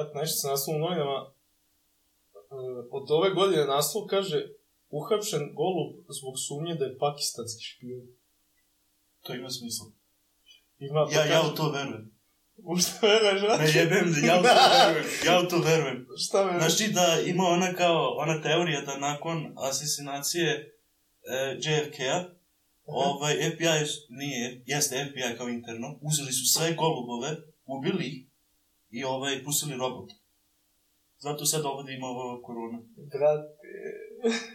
Brate, nešto se naslov u novinama, e, od ove godine naslov kaže uhapšen golub zbog sumnje da je pakistanski špijun. To ima smisla. Ima, pa Ja, ja u to verujem. U šta veruješ? Ne jebem, ja u to verujem. Ja u to verujem. Šta veruješ? Znači da ima ona kao, ona teorija da nakon asesinacije e, JFK-a, ovaj, FBI nije, jeste FBI kao interno, uzeli su sve golubove, ubili ih i ovaj, pustili robot. Zato sad ovdje ima ova korona. Brate...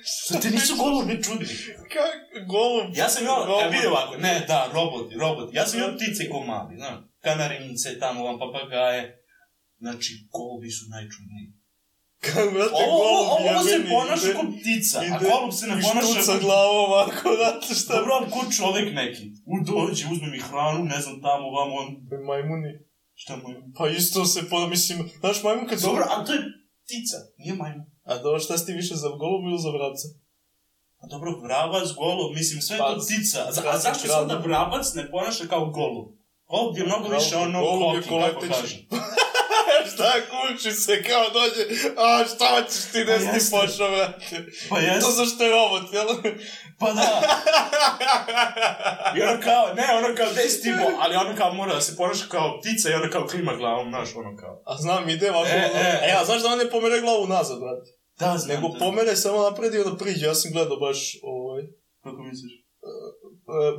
Što ti nisu golubi čudni? Kak, golub? Ja sam imao, Robot. e, vidi ovako, ne, da, roboti, roboti. Ja sam imao ptice ko mali, znam, kanarinice, tamo vam papagaje. Znači, golubi su najčudniji. Kako, brate, Ovo, ovo, golub ovo se ponaša kao ptica, a golub se ne ponaša štuca kao... glavom ovako, znate šta? Dobro, ko čovek neki? U dođe, uzme mi hranu, ne znam, tamo, vam, on... Majmuni. Šta mu je? Pa isto se, po, mislim, znaš, majmun kad. Dobro, ali to je ptica, nije majmun. A dobro, šta si ti više za golubu ili za vrabca? A dobro, vrabac, golub, mislim, sve je Pa, to ptica. A, a zašto se onda vrabac ne ponaša kao golub? Golub je mnogo više ono golub je kažem. šta kući se kao dođe, a šta hoćeš ti Pa da si jeste. pošao, brate? Pa To jes, zašto je robot, jel? pa da. I ono kao, ne, ono kao, dej si ti bo, ali ono kao mora da se ponaša kao ptica i ono kao klima glavom, znaš, ono kao. A znam, ide ovako, E, ono, e. e, a znaš da on ne pomere glavu nazad, brate? Da, znam Nego da. pomere samo napred i onda priđe, ja sam gledao baš, ovaj, e, Kako misliš?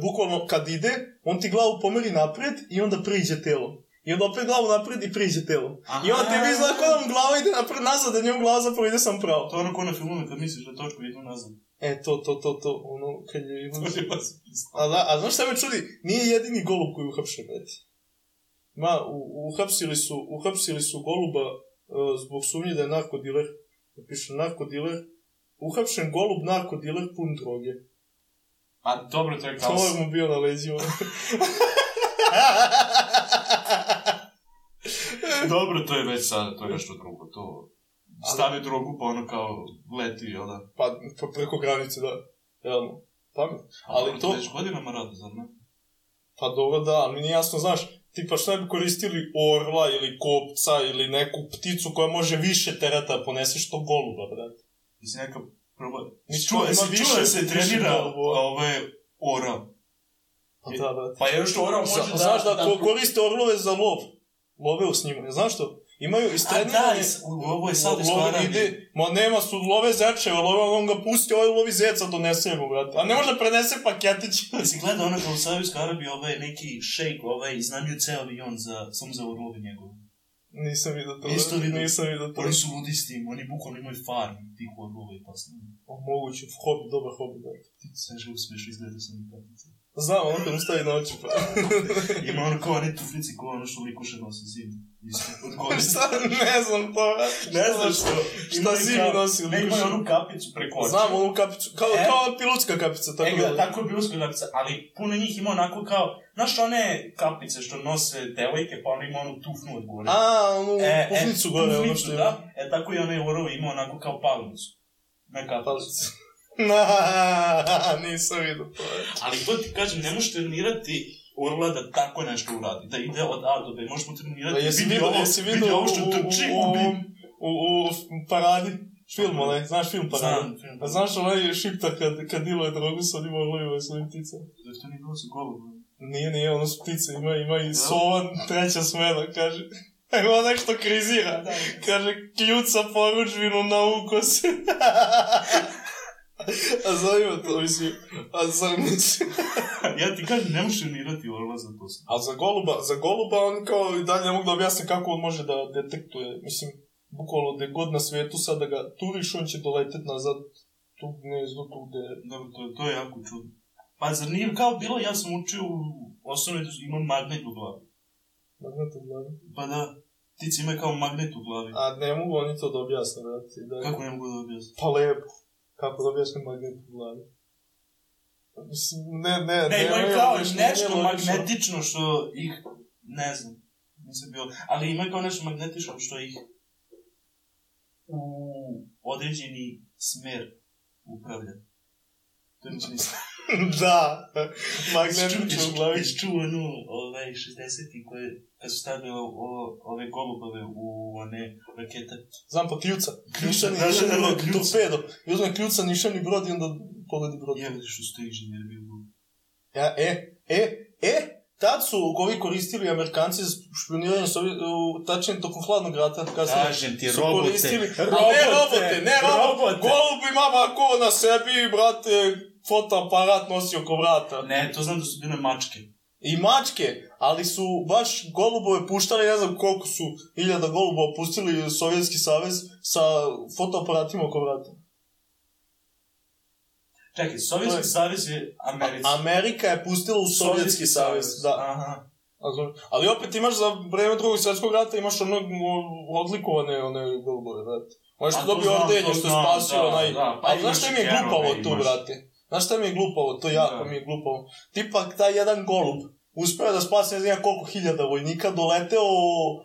bukvalno kad ide, on ti glavu pomeri napred i onda priđe telo. I onda opet glavu napred i priđe telo. I onda ti vidi znako da mu glava ide napred nazad, da njemu glava zapravo ide sam pravo. To je ono ko na filmu kad misliš da točku idu nazad. E, to, to, to, to, ono, kad je... Smisla. A, da, a znaš šta me čudi? Nije jedini golub koji je uhapšen. Ma, u, uhapsili su, uhapsili su goluba uh, zbog sumnje da je narkodiler. Piše narkodiler. Uhapšen golub narkodiler pun droge. A dobro, to je kao... To je mu bio na leđima. Dobro, to je već sada, to je nešto drugo, to... Stavi drogu, pa ono kao leti, jel da? pa, pa preko granice, da. Realno. Pamet. Ali Dobro, to- Već godinama rade, zar ne? Pa dobro da, ali mi nije jasno, znaš, tipa šta bi koristili orla ili kopca ili neku pticu koja može više tereta da ponese što goluba, brate. Mislim, neka proba... Ni Čuo, čuo, jesi ima više- da se više trenira golubova. ove ora? Pa da, brate. Pa još ora može da... Znaš da, ko koriste orlove za lov. Love s njima. Znaš što? Imaju A istrenirane... da, is- u- ovo je sad love ide, ma nema su love zečeva, love, on ga pusti, ovaj lovi zeca, donese mu, brate. A ne može da prenese paketić. Jesi gledao ono kao u Savijskoj Arabiji, ovaj neki šejk, ovaj, iznajmio ceo avion za, samo za orlovi njegove. Nisam vidio to. Isto vidio. Nisam vidio to. Oni su ludi s tim, oni bukvalno imaju farm tih orlova i pasne. O, Moguće, hobi, dobar hobi, brate. Ti sve že uspeš izgledati sam i kapice. Znam, ono kad mu stavi na oči, pa. Ima ono kao one tuflici kao ono što likuše od gore. Šta, ne znam to. Ne znaš što. Šta zimu nosi imaju likuše? onu kapicu preko očiju. Znam onu kapicu, kao, E? kao pilotska kapica, tako e, da. tako je bilo kapica, ali puno njih ima onako kao, znaš one kapice što nose devojke, pa ono ima onu tufnu od gore. A, onu pufnicu gore, ono tufnicu, što da. E, tako i one orovi ima onako kao palnicu. Ne kapicu. Na, nisam vidio to. Ali to ti kažem, ne možeš trenirati orla da tako nešto uradi, da ide od A do B, možeš mu trenirati, Pa jesi vidi vidio, jesi vidi vidio ovo što trči, u, u, u, u paradi, film onaj, znaš film paradi? Znam, film. A znaš onaj šiptar kad, kad diluje drogu sa onim orlovima i s onim pticama? Zašto nije bilo sa golubom? Nije, nije, ono su ptice, ima, ima i Da. sovan, treća smena, kaže. Ima nešto krizira. Kaže, kljuca poručbinu na ukos. a zanima to, mislim, a zar mislim. ja ti kažem, ne možeš trenirati orla za to. A za goluba, za goluba on kao i dalje ne mogu da objasne kako on može da detektuje. Mislim, bukvalno gde god na svetu sad da ga turiš, on će doletet nazad tu gnezdu, tu gde... Dobro, to, to je jako čudno. Pa zar nije kao bilo, ja sam učio u osnovnoj, imam magnet u glavi. Magnet u glavi. Pa da, ptice imaju kao magnet u glavi. A ne mogu oni to da objasne, brate. Da, Kako ne mogu da objasnim? Pa lepo. Kako da objasne magnet u glavi. Mislim, ne, ne, Ne, imaju nije kao nešto magnetično što ih, ne znam, nisam bio, ali imaju kao nešto magnetično što ih u određeni smer upravlja. To mi smisla. da, magnetično u glavi. Jesi čuo onu, ovaj, 60-ti koje, kad su stavili o, o, ove golubove u ne rakete. Znam pa kljuca. Kljuca, Nišani, da, da, nišani da, brod, torpedo. I uzme kljuca, nišani brod i onda pogodi brod. Je, vidiš, što ste inženjer bio. Ja, e, e, e, tad su ovi koristili Amerikanci za špioniranje, Sovjet, u, tačnije tokom hladnog rata. Kasnije, Kažem ti, su robote, koristili, robote, ne robote, ne robote, robote. golubi mama ko na sebi, brate, fotoaparat nosi oko vrata. Ne, to znam da su bile mačke. I mačke, ali su baš golubove puštali, ne znam koliko su hiljada golubova pustili Sovjetski savez sa fotoaparatima oko vrata. Čekaj, Sovjetski je- savez je Americi. Amerika je pustila u Sovjetski savez, da. Aha. Ali opet imaš za vreme drugog svjetskog rata imaš ono odlikovane one golubove, brate. Ono što A to dobio ordenje, to što je spasio da, onaj... da, pa Ali znaš šta mi je glupavo tu, imaš. brate? Znaš šta mi je glupavo? To jako Da. mi je glupavo. Tipa, taj jedan golub uspeo da spase ne znam koliko hiljada vojnika, doleteo,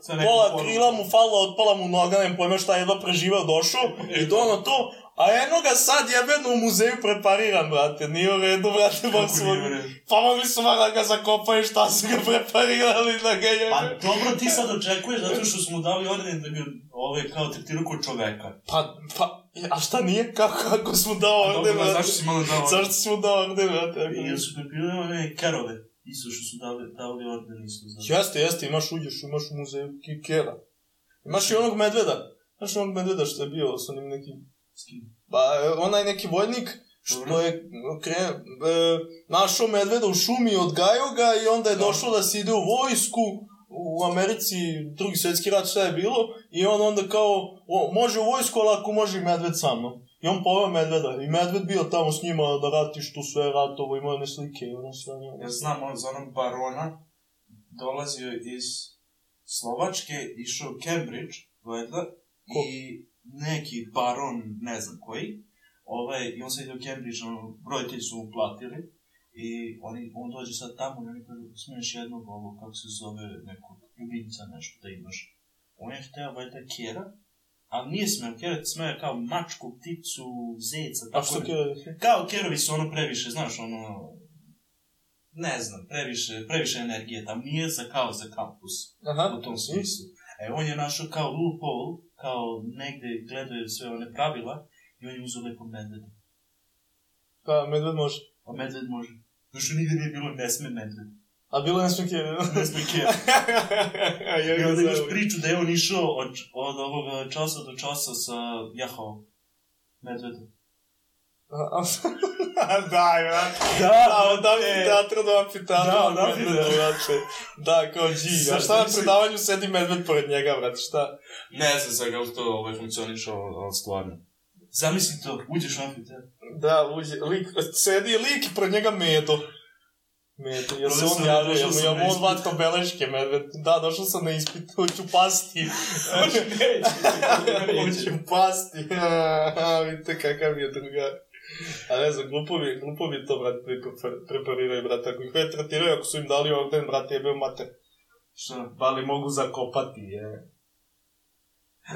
pola krila mu falila, otpala mu noga, nem pojma šta je jedva preživao, došao i dono to, a eno ga sad jebeno u muzeju prepariran, brate, nije u redu, brate, Kako su nije u redu? pa mogli su bar da ga zakopaju šta su ga preparirali da ga jebe. Pa dobro, ti sad očekuješ zato što smo dali orden da ga ove, kao tretirao kod čoveka. Pa, pa, a šta nije? Kako, kako smo dao A orden, dobro, brate? zašto si malo dao orden? Zašto smo dao orden, brate? jel su prepirali one kerove? Isto što su dali, dali orden isto za... Jeste, jeste, imaš uđeš, imaš u muzeju Kikera. Imaš i onog medveda. Znaš onog medveda što je bio s onim nekim... Ba, e, onaj neki vojnik što je kre, e, našao medveda u šumi, odgajao ga i onda je Da. došlo da se ide u vojsku u Americi, drugi svjetski rat, šta je bilo, i on onda kao, o, može u vojsku, ali ako može i medved sa mnom. I on poveo medveda, i medved bio tamo s njima da ratiš tu sve ratovo, imao one slike i ono sve. Ja znam, on za onog barona dolazio iz Slovačke, išao u Cambridge, valjda, i neki baron, ne znam koji, ovaj, i on se ide u Cambridge, ono, roditelji su mu platili, i oni, on dođe sad tamo i oni kažu, smiješ jednog ovo, kako se zove, nekog ljubimca nešto da imaš. On je hteo, valjda, kjera, ali nije smeo kjera, smeo kao mačku, pticu, zeca, A tako što ne- Kera? kao kerovi su ono previše, znaš, ono, ne znam, previše, previše energije tam, nije za kao za kampus, Aha. u tom smislu. E, on je našao kao loophole, kao negde gledaju sve one pravila, i on je uzeo lepo medveda. Pa, medved može. A medved može. Zašto nigde nije bilo ne sme medved. A bilo je nešto Kera. Ne sme kjera. I onda imaš priču da je on išao od, od ovog časa do časa sa jahao medvedom. Daj, brate. Da, Da, od amfiteatra do amfiteatra. Da, od da, da. brate. Da, kao G. A šta na predavanju sedi medved pored njega, brate, šta? Ne znam sad kako to ovaj, funkcioniše, ali stvarno. Zamisli to, uđeš u amfiteatr. Da, uđe, lik, sedi lik i pred njega medo. Medo, jel se on javio, jel mu na on vatko beleške, medved? Da, došao sam na ispit, hoću pasti. Hoću pasti. Vidite kakav je drugar. A ne znam, glupovi, glupovi to, prepa- prepariraju, brate. Ako ih već tretiraju, ako su im dali orden, brate, jebeo mater. Šta? Da li mogu zakopati, je.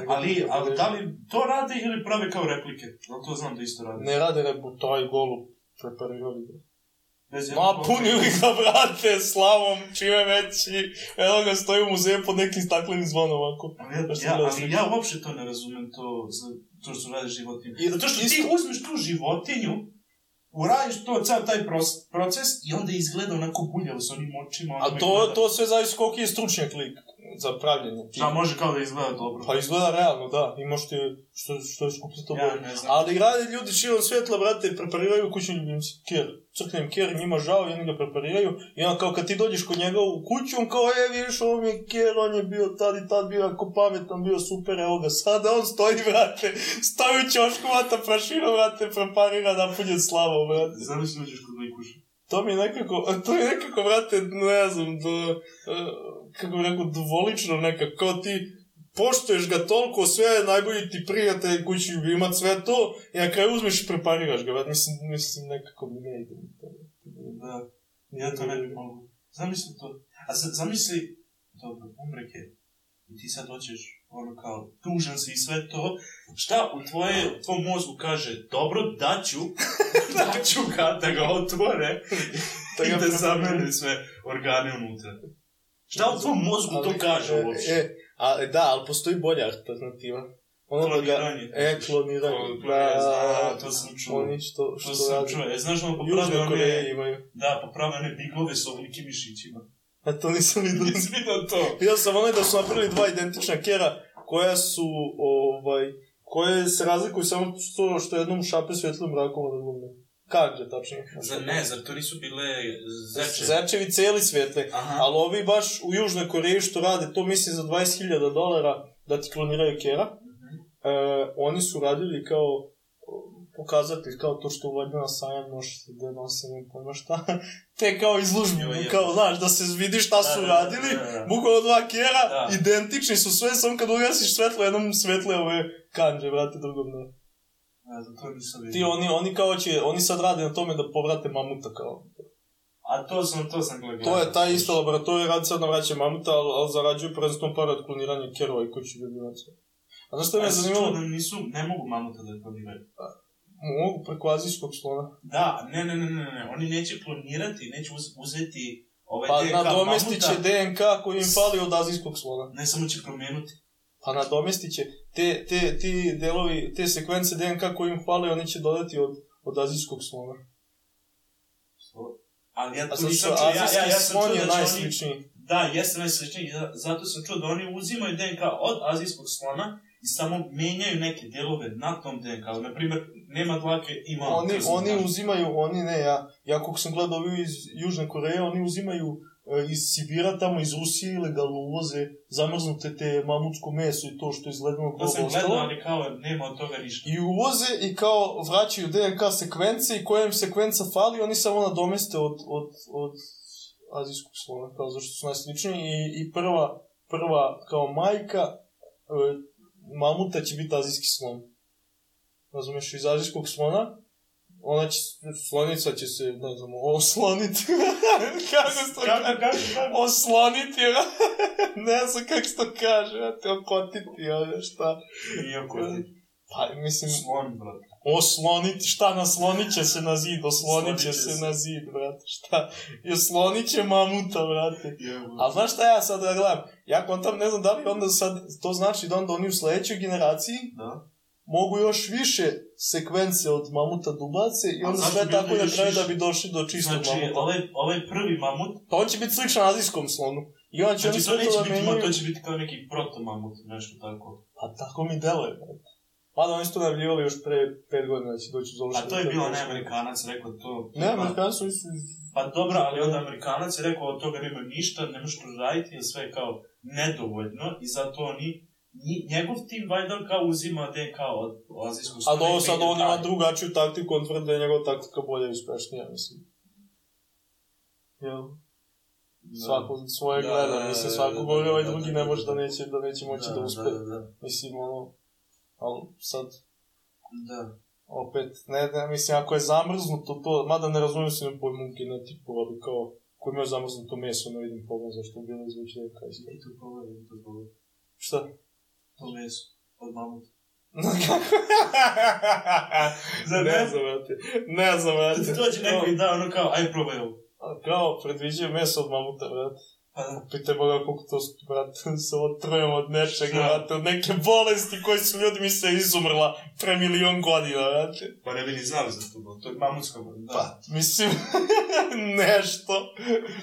Ali, ali da li to rade ili prave kao replike? Ali to znam da isto rade. Ne rade repu, to je golub preparirali. Bez Ma, punili ga, brate, slavom, čime veći. Evo ga, stoji u muzeju pod nekim staklenim zvonom, ovako. Ali ja, ja, ali ja uopšte to ne razumem, to, za, to što rade životinje. I- Zato što ti isto- uzmeš tu životinju, uradiš to, ceo taj proces i onda izgleda onako buljavo s onim očima. A to, to sve zavisi koliko je stručnjak lik za pravljenje. tih. Šta može kao da izgleda dobro? Pa izgleda realno, da. I možete, što, što je skuplje to ja bolje. ne znam. Ali rade ljudi širom svetla, brate, prepariraju kućni ljubimci. Ker. Crkne im ker, njima žao i oni ga prepariraju. I onda kao kad ti dođeš kod njega u kuću, on kao, e, vidiš, ovo mi je ker, on je bio tad i tad bio jako pametan, bio super, evo ga sada, on stoji, brate, stoji u ćošku, vata prašinu, brate, preparira, napunjen slavom, brate. Zamisli uđeš kod Mikuša. To mi je nekako, to mi je nekako, brate, ne znam, do, uh, kako bi rekao, dvolično nekako, kao ti poštuješ ga toliko, sve je najbolji ti prijatelj, kući ljubimac, sve to, i na kraju uzmeš i prepariraš ga, brate, mislim, mislim, nekako mi ne ide. mi to. Da, ja to ne bih mogu. Zamisli to. A za, zamisli, dobro, umre Ker. I ti sad hoćeš, ono kao, tužan si i sve to. Šta u tvoje, u tvom mozgu kaže, dobro, daću, daću ga da ga otvore Da i ga da prepariraju. zamene sve organe unutra. Šta u tvom mozgu to kaže e, uopšte? E, A, da, ali postoji bolja alternativa. Ono da ga... Kloniranje. E, kloniranje. Kloniranje, Da, da, to sam čuo. Oni što, To što sam radi. čuo. E, znaš Južnoj poprave one... imaju. Da, poprave one biglove s ovolikim mišićima. A to nisam vidio. Nisi vidio to? Vidio sam onaj da su napravili dva identična kera koja su, ovaj, koje se razlikuju samo što, što jednom šape svjetlom mrakom, a drugom ne. Kanđe, tačnije. Zar ne, zar to nisu bile zeče? Zečevi cijeli svijetle. Aha. Ali ovi baš u Južnoj Koreji što rade, to mislim za 20.000 dolara da ti kloniraju kera. Mhm. E, oni su radili kao pokazatelj, kao to što valjda na sajam nošite, da nose ne pojma šta. Te kao je. kao, znaš, da se vidi šta Da, su da, da, radili. da, da. Bukvalno dva kera, Da. identični su sve, samo kad ugasiš svetlo, jednom svetle ove kanđe, vrate, drugom ne. Ne znam, to nisam Ti, vidio. oni, oni kao će, oni sad rade na tome da povrate mamuta, kao. A to sam, to sam gledao. To je ta ista laboratorija, radi sad na vraće mamuta, ali, ali zarađuju prvenstveno para od kloniranja kerova i kući ljubinaca. A znaš što me zanimalo? da nisu, ne mogu mamuta da kloniraju. Mogu preko azijskog slona. Da, ne, ne, ne, ne, ne, oni neće klonirati, neće uz, uzeti ovaj Pa DNK nadomestit će mamuta, DNK koji im fali od azijskog slona. ne samo će promijenuti. Pa nadomestit će te, te, ti delovi, te sekvence DNK koji im fali, oni će dodati od, od azijskog slona. Ali ja sad nisam čuo, ja, ja, ja sam čuo da će oni, najsličniji. da, jeste najsličniji, ja- zato sam čuo da oni uzimaju DNK od azijskog slona i samo menjaju neke delove na tom DNK-u. Naprimjer, nema dlake, ima Oni, oni uzimaju, oni ne, ja, ja kako sam gledao iz Južne Koreje, oni uzimaju iz Sibira, tamo iz Rusije ilegalno uvoze zamrznute te mamutsko meso i to što je izgledano To sam gledao, ostalo. ali kao nema od toga ništa. I uvoze i kao vraćaju DNK sekvence i koja im sekvenca fali, oni samo nadomeste od, od, od azijskog slona, kao zašto su najsličniji. I, i prva, prva kao majka e, mamuta će biti azijski slon. Razumeš, iz azijskog slona ona će, slonica će se, ne znam, osloniti. kako se to kaže? kako, kako? Osloniti, ne znam kako se to kaže, te okotiti, ono šta. Nije oko Pa, mislim, slon, brate. Osloniti, šta naslonit će se na zid, oslonit će se na zid, brate, šta? I oslonit će mamuta, brate. A znaš šta ja sad da gledam? Ja kontam, ne znam da li onda sad, to znači da onda oni u sledećoj generaciji Da. Mogu još više sekvence od mamuta dubace i A onda sve tako na kraju da bi došli do čistog Znači, mamuta. ovaj, ovaj prvi mamut, Pa on će biti sličan azijskom slonu. I on će znači to neće da biti, menjaju. to će biti kao neki proto mamut, nešto tako. Pa tako mi deluje, brate. Mada oni su to najavljivali još pre pet godina da će doći u A to je bilo onaj Amerikanac rekao to. Ne, Amerikanci su su... Pa dobro, ali onda Amerikanac je rekao od toga nema ništa, ne možeš to raditi, jer sve je kao nedovoljno i zato oni njegov tim valjda kao uzima DNK od azijskog A slona do i sad on ima drugačiju taktiku, on tvrdi da je njegova taktika bolja i uspešnija, mislim. Jel? Da. Svako svoje Da, gleda, da, mislim, da, svako da, govori, da, ovaj da, drugi da, ne da, može da da. neće, da neće moći da, uspe. Da, da, da. Mislim, ono, ali sad, da. opet, ne, ne, mislim, ako je zamrznuto to, mada ne razumijem se na pojmu genetiku, ali kao, ko imaju zamrznuto meso, ne vidim problem zašto bi bilo izvući neka iz I to pogledaj, i to pogledaj. Šta? To meso od mamuta. Zar ne znam, brate. Ne znam, Da ti brate. dođe neko i da ono kao, aj probaj ovo. Kao, predviđaju meso od mamuta, brate. Pa da. Pitaj Boga koliko to, brate, se otrujemo od nečega, brate, od neke bolesti koji su ljudi misle izumrla pre milion godina, brate. Pa ne bi ni znali za to, to je mamutska da. Pa, mislim, nešto.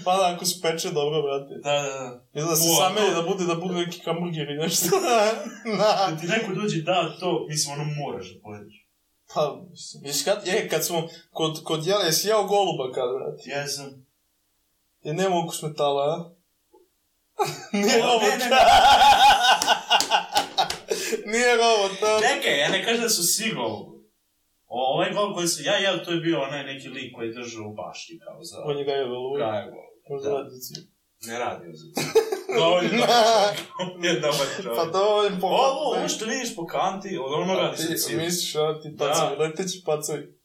Pa da, ako se peče, dobro, brate. Da, da, da. I da se same, to- da bude, da bude neki hamburger i nešto. Na. Kad ti neko dođe da to, mislim, ono moraš da pojedeš. Pa, mislim, viš kad, je, kad smo kod, kod jela, jesi jeo goluba kad, brate? Ja sam... Je nema ukus metala, a? Nije robot. ne, ne, ne. Nije robot, a? Čekaj, ja ne kažem da su svi golubi. O, ovaj gol koji sam ja jeo, to je bio onaj neki lik koji je držao u bašti, kao za... On je ga je velo. Gaje gol. Možda Da. radi. Ne radi za to. Dovoljno dobar. On je dobar čovjek. Pa dovoljno po... Ovo, ovo što vidiš po kanti, od ono radi Ti za cilj. misliš, a ti pacovi, leteći pacovi.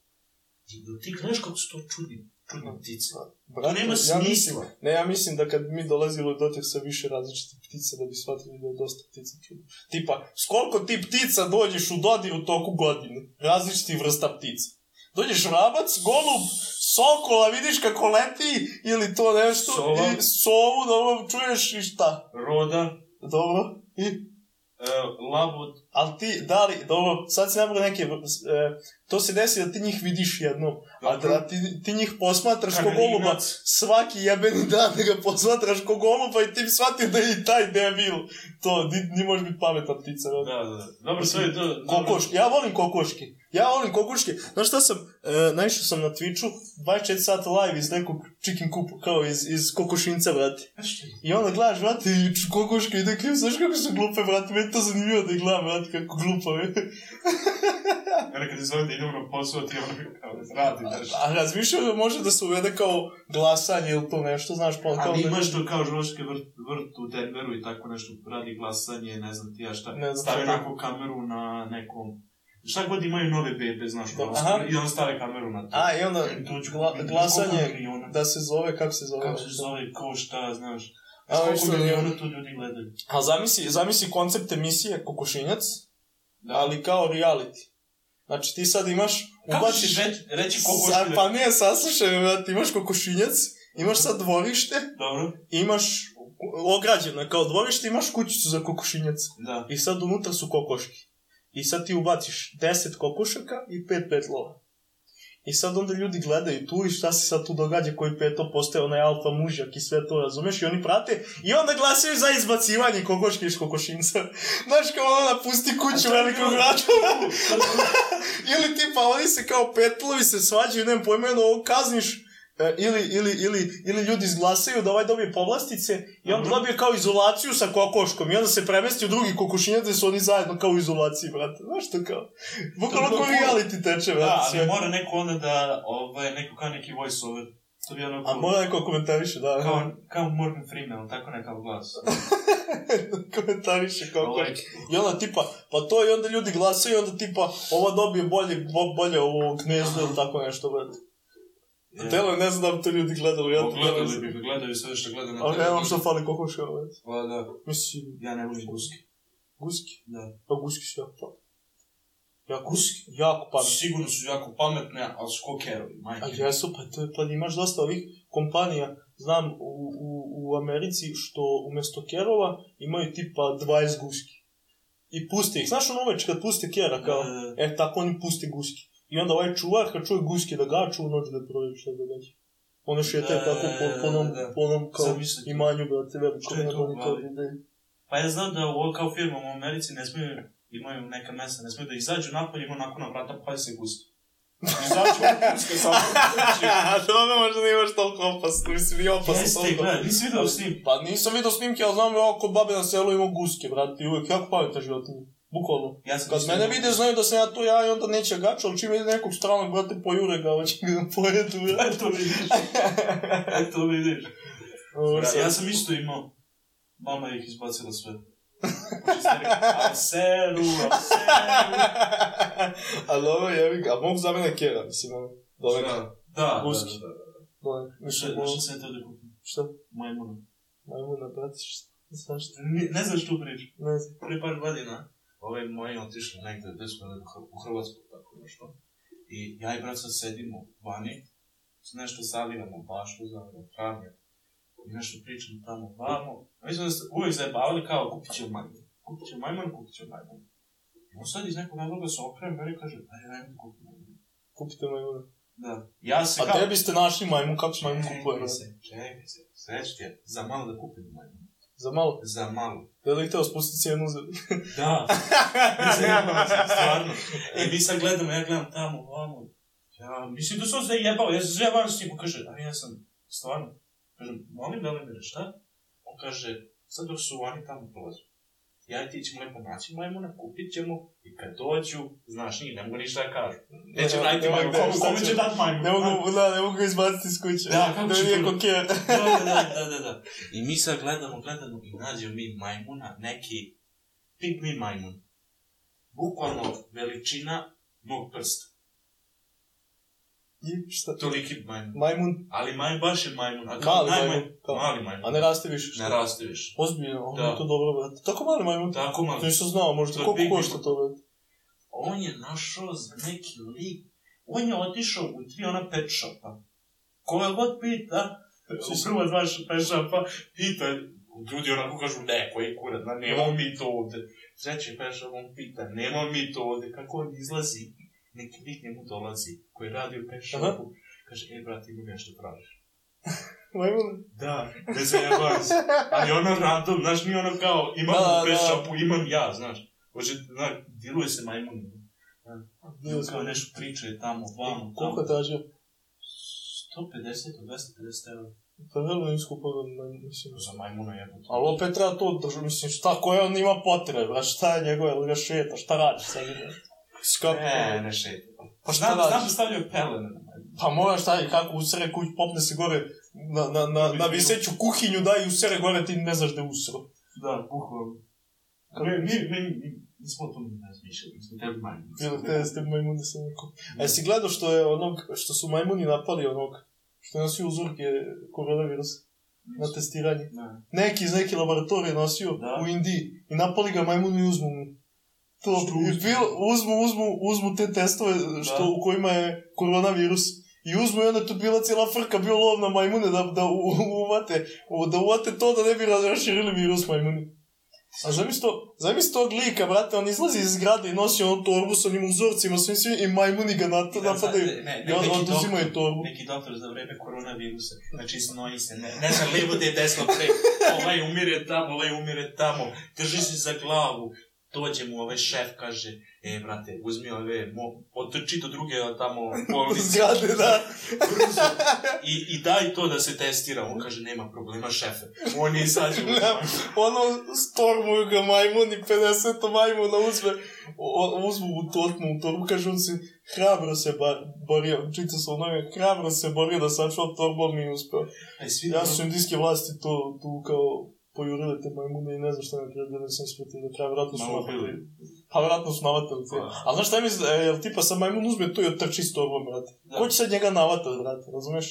Ti gledaš kako su to čudni, čudne ptice. Brate, nema ja smisla. mislim, ne, ja mislim da kad mi dolazili u dotek sa više različitih ptica, da bi shvatili da je dosta ptica čudno. Tipa, s koliko ti ptica dođeš u dodir u toku godine? Različitih vrsta ptica. Dođeš vrabac, golub, sokola, vidiš kako leti, ili to nešto, Sova. i sovu, dobro, čuješ i šta? Roda, Dobro, I? Uh, labud, Ali ti, da li, dobro, sad si nabrao neke, e, to se desi da ti njih vidiš jednom, a da ti, ti njih posmatraš ko goluba svaki jebeni dan da ga posmatraš ko goluba i ti bi shvatio da je i taj debil. To, ni, ni može biti pametna ptica. Da. da, da. Dobro, sve je to... Kokoške, ja volim kokoške. Ja volim kokoške. Znaš šta sam, e, naišao sam na Twitchu, 24 sata live iz nekog chicken kupu, kao iz, iz kokošinca, brate. I onda gledaš, brate, i č- kokoške ide klip, znaš kako su glupe, brate, meni je to zanimljivo da ih gledam, brate, kako glupave. Kada kad izvode idemo na posao, ti ono kao radi, daš. A razmišljam da može da se uvede kao glasanje ili to nešto, znaš, pa kao Ali da... imaš to kao žoške vrt, vrt u Denveru i tako nešto, radi glasanje, ne znam ti ja šta. Ne znam je. neku kameru na nekom... Šta god imaju nove bebe, znaš, Da, ono, aha. i onda stave kameru na to. A, i onda I to ću gla, glasanje, da se zove, kako se zove? Kako se zove, ko šta, znaš. A, koliko miliona to ljudi gledaju. A zamisli, zamisli koncept emisije Kokošinjac, Da. ali kao reality. Znači ti sad imaš, Kako ubaciš... ćeš reći, reći kokoške? pa nije, saslušaj, brate, imaš kokošinjac, imaš sad dvorište, Dobro, imaš ograđeno kao dvorište, imaš kućicu za kokošinjac. da. I sad unutra su kokoški. I sad ti ubaciš 10 kokošaka i 5 petlova. I sad onda ljudi gledaju tu i šta se sad tu događa, koji peto postaje onaj alfa mužjak i sve to, razumeš? I oni prate i onda glasaju za izbacivanje kokoške iz kokošinca. Znaš kao ona napusti kuću velikog grada. ili tipa oni se kao petlovi se svađaju, nemam pojma, jedno ovo kazniš, ili, ili, ili, ili ljudi izglasaju da ovaj dobije povlastice i on Mhm. dobije kao izolaciju sa kokoškom i onda se premesti u drugi kokošinjac gde su oni zajedno kao u izolaciji, brate. Znaš to kao? Bukvalno kao reality teče, brate. Da, sve. ali mora neko onda da, ovaj, neko kao neki voice over. To bi ono A mora neko komentariše, da. Kao, kao Morgan Freeman, tako nekav glas. komentariše kao Ovaj, I onda tipa, pa to i onda ljudi glasaju i onda tipa, ova dobije bolje, bo, bolje ovo knezdu ili tako nešto, brate. Je. Telo, ne znam da bi to ljudi gledali, ja znam. bi gledaju sve što gleda na Ali ne znam što fali kokoška, brate. Pa da, Mislim, ja ne volim guske. guski. Da. Pa guski su jako pametni. Jako, guski. jako pametni. Sigurno su jako pametne, ali su ko kerovi, A majke. jesu, pa, to je, pa imaš dosta ovih kompanija, znam, u, u, u Americi, što umjesto kerova imaju tipa 20 guski. I puste ih. Znaš ono uveč kad puste kera, kao, Da, da, da. e, tako oni puste guski. I onda ovaj čuvar, kad čuje guske da gaču, on ode da provjeri šta se događa. Ono šetaju Da, tako po, po onom, da. po onom kao Zamisli. imanju, brate, veliko. Ne, u oni kao Pa ja znam da ovo kao firma u Americi ne smiju, imaju neka mesta, ne smiju da izađu napolje, ima onako na vrata, pa se guske. Izađu guske samo. Dobro, možda nije baš toliko opasno, mislim, nije opasno. Jeste, gledaj, nisi vidio s njim. Pa nisam vidio snimke, ali znam ja kod babe na selu ima guske, brate, i uvijek jako pametna životinja. Bukvalno. Ja sam Kad mene imao vide, znaju da sam ja tu ja i onda neće gača, ali čim vide nekog stranog, brate, pojure ga, hoće ga da pojedu. Eto vidiš. Eto vidiš. Ovo Ja, sam isto imao. Mama ih izbacila sve. Arseru, Arseru. A dobro, jevi ga, a mogu za mene kjera, mislim, ono, dole, Da, da, Guski. da, da, da. dole, Šta, sam ja da šta, Majmuna. majmuna, brate, šta, zašto, Ne, ne znaš tu priču. ne znam. Prije par godina, ove moji otišli negde, gde smo u Hrvatsku, tako nešto. I ja i brat sad sedimo vani, nešto zalivamo baštu za travnje. I nešto pričamo tamo, vamo. A mi smo se uvijek zajebavali kao, kupit ćemo majmun. Kupit ćemo majmun, kupit ćemo majmun. I on sad iz nekog razloga se okrem, meni kaže, ajde, ajde, kupit majmun. Kupite majmuna. Da. Ja se A kao... tebi ste našli majmun, kako se majmun kupuje, Čekaj se, čekaj se, sreći ti je, za malo da kupim majmun. Za malo. Za malo. Da li htio spustiti cijenu za... Da. Zajebao se, stvarno. I mi sad gledamo, ja gledam tamo, vamo. Ja, mislim da sam se jebao, ja sam se jebao s njim, kaže, a ja sam, stvarno. Kažem, molim da li mi šta? On kaže, sad dok su oni tamo prolazu. Ja ti ćemo lepo naći majmuna, kupit ćemo i kad dođu, znaš, njih, ne mogu ništa da kažu. Neće Ne, raditi ne mogu majmun, da- kome, šta kome će- dat majmun? Ne mogu, da, ne mogu ga izbaciti iz kuće. Da, kako da nije da, da, da, da, da. I mi sad gledamo, gledamo i nađemo mi majmuna, neki pigmi majmun. Bukvalno veličina mog prsta. I šta? Toliki majmun. Majmun, Ali maj, baš je majmun. A kao mali majmun. Kao. Mali majmun. A ne raste više. šta? Ne raste više. Ozbiljno, ono Da. je to dobro, brate. Tako mali majmun. Tako mali. To nisam znao, možda To koliko košta to, brate? On je našao za neki lik. On je otišao u tri ona pet shopa. Koga god pita, u prvo dva pet shopa, pita, Ljudi onako kažu, ne, koji kurac, na, nemamo mi to ovde. Treći pešao, on pita, nemamo mi to ovde, kako on izlazi, neki lik njemu dolazi, koji radi u pešapu, kaže, e, brate, ima nešto tražiš. Majmun? Da, zajebam se. Ali ono random, znaš, nije ono kao, imam Da, da, da. pešapu, imam ja, znaš. Hoće, znaš, diluje se majmun. Bio Kao sam. nešto priče tamo, vamo, Koliko tamo. je tražio? 150 do 250 eura. Pa vrlo im skupo, mislim. Za majmuna jebote. Ali opet treba to držati, mislim, šta, koje on ima potrebe, šta je njegove, ili ga šeta, šta radi sad, brate? Skako, Ne, ne šeta. Pa šta Znam, znam da stavljaju pelene na. Pa moraš šta i kako usere kuć, popne se gore na, na, na, na viseću kuhinju, da i usere gore, ti ne znaš da je usro. Da, bukvalno. Mi, mi, mi, mi, nismo o ne razmišljali, mi smo tebi majmuni. Bilo te ste majmuni sam rekao. A jesi gledao što je onog, što su majmuni napali onog, što je nosio uzorke koronavirus na testiranje? Da. Neki iz neke laboratorije nosio Da. u Indiji i napali ga majmuni i uzmu mu. To, i uzmu? uzmu, uzmu, uzmu te testove što, Da. u kojima je koronavirus. I uzmu i onda je tu bila cijela frka, bio lov na majmune da, da uvate, da uvate to da ne bi raširili virus majmuni. A zamisli to, zamisli tog lika, brate, on izlazi iz zgrade i nosi ono torbu sa onim uzorcima, svim svim, i majmuni ga na to Da, napadaju. ne, ne, I on, neki oduzimaju doktor- torbu. Neki doktor za vreme koronavirusa, znači snoji se, ne, ne znam, lijevo gde desno pre, ovaj umire tamo, ovaj umire tamo, drži se za glavu, dođe mu ovaj šef, kaže, e, brate, uzmi ove, mo, otrči do druge tamo bolnice, Zgrade, da. brzo, i, i daj to da se testira, on kaže, nema problema, šefe, on je izađe, ono, stormuju ga majmuni, 50 majmuna uzme, o, uzmu u torbu, u torbu, kaže on se, hrabro se ba, borio, čita se ono, hrabro se borio da sačuva ali nije uspeo. Aj, svi Ja su indijske vlasti to, tu kao, pojurile te majmune i ne znam šta ne treba, da nisam ispratio do kraja, vratno su navatali. Pa vratno su navatali te. Pa. A znaš šta mi, e, jel tipa sa majmun uzme to i otrči s torbom, brate. Da. Ko će sad njega navatati, brate, razumeš?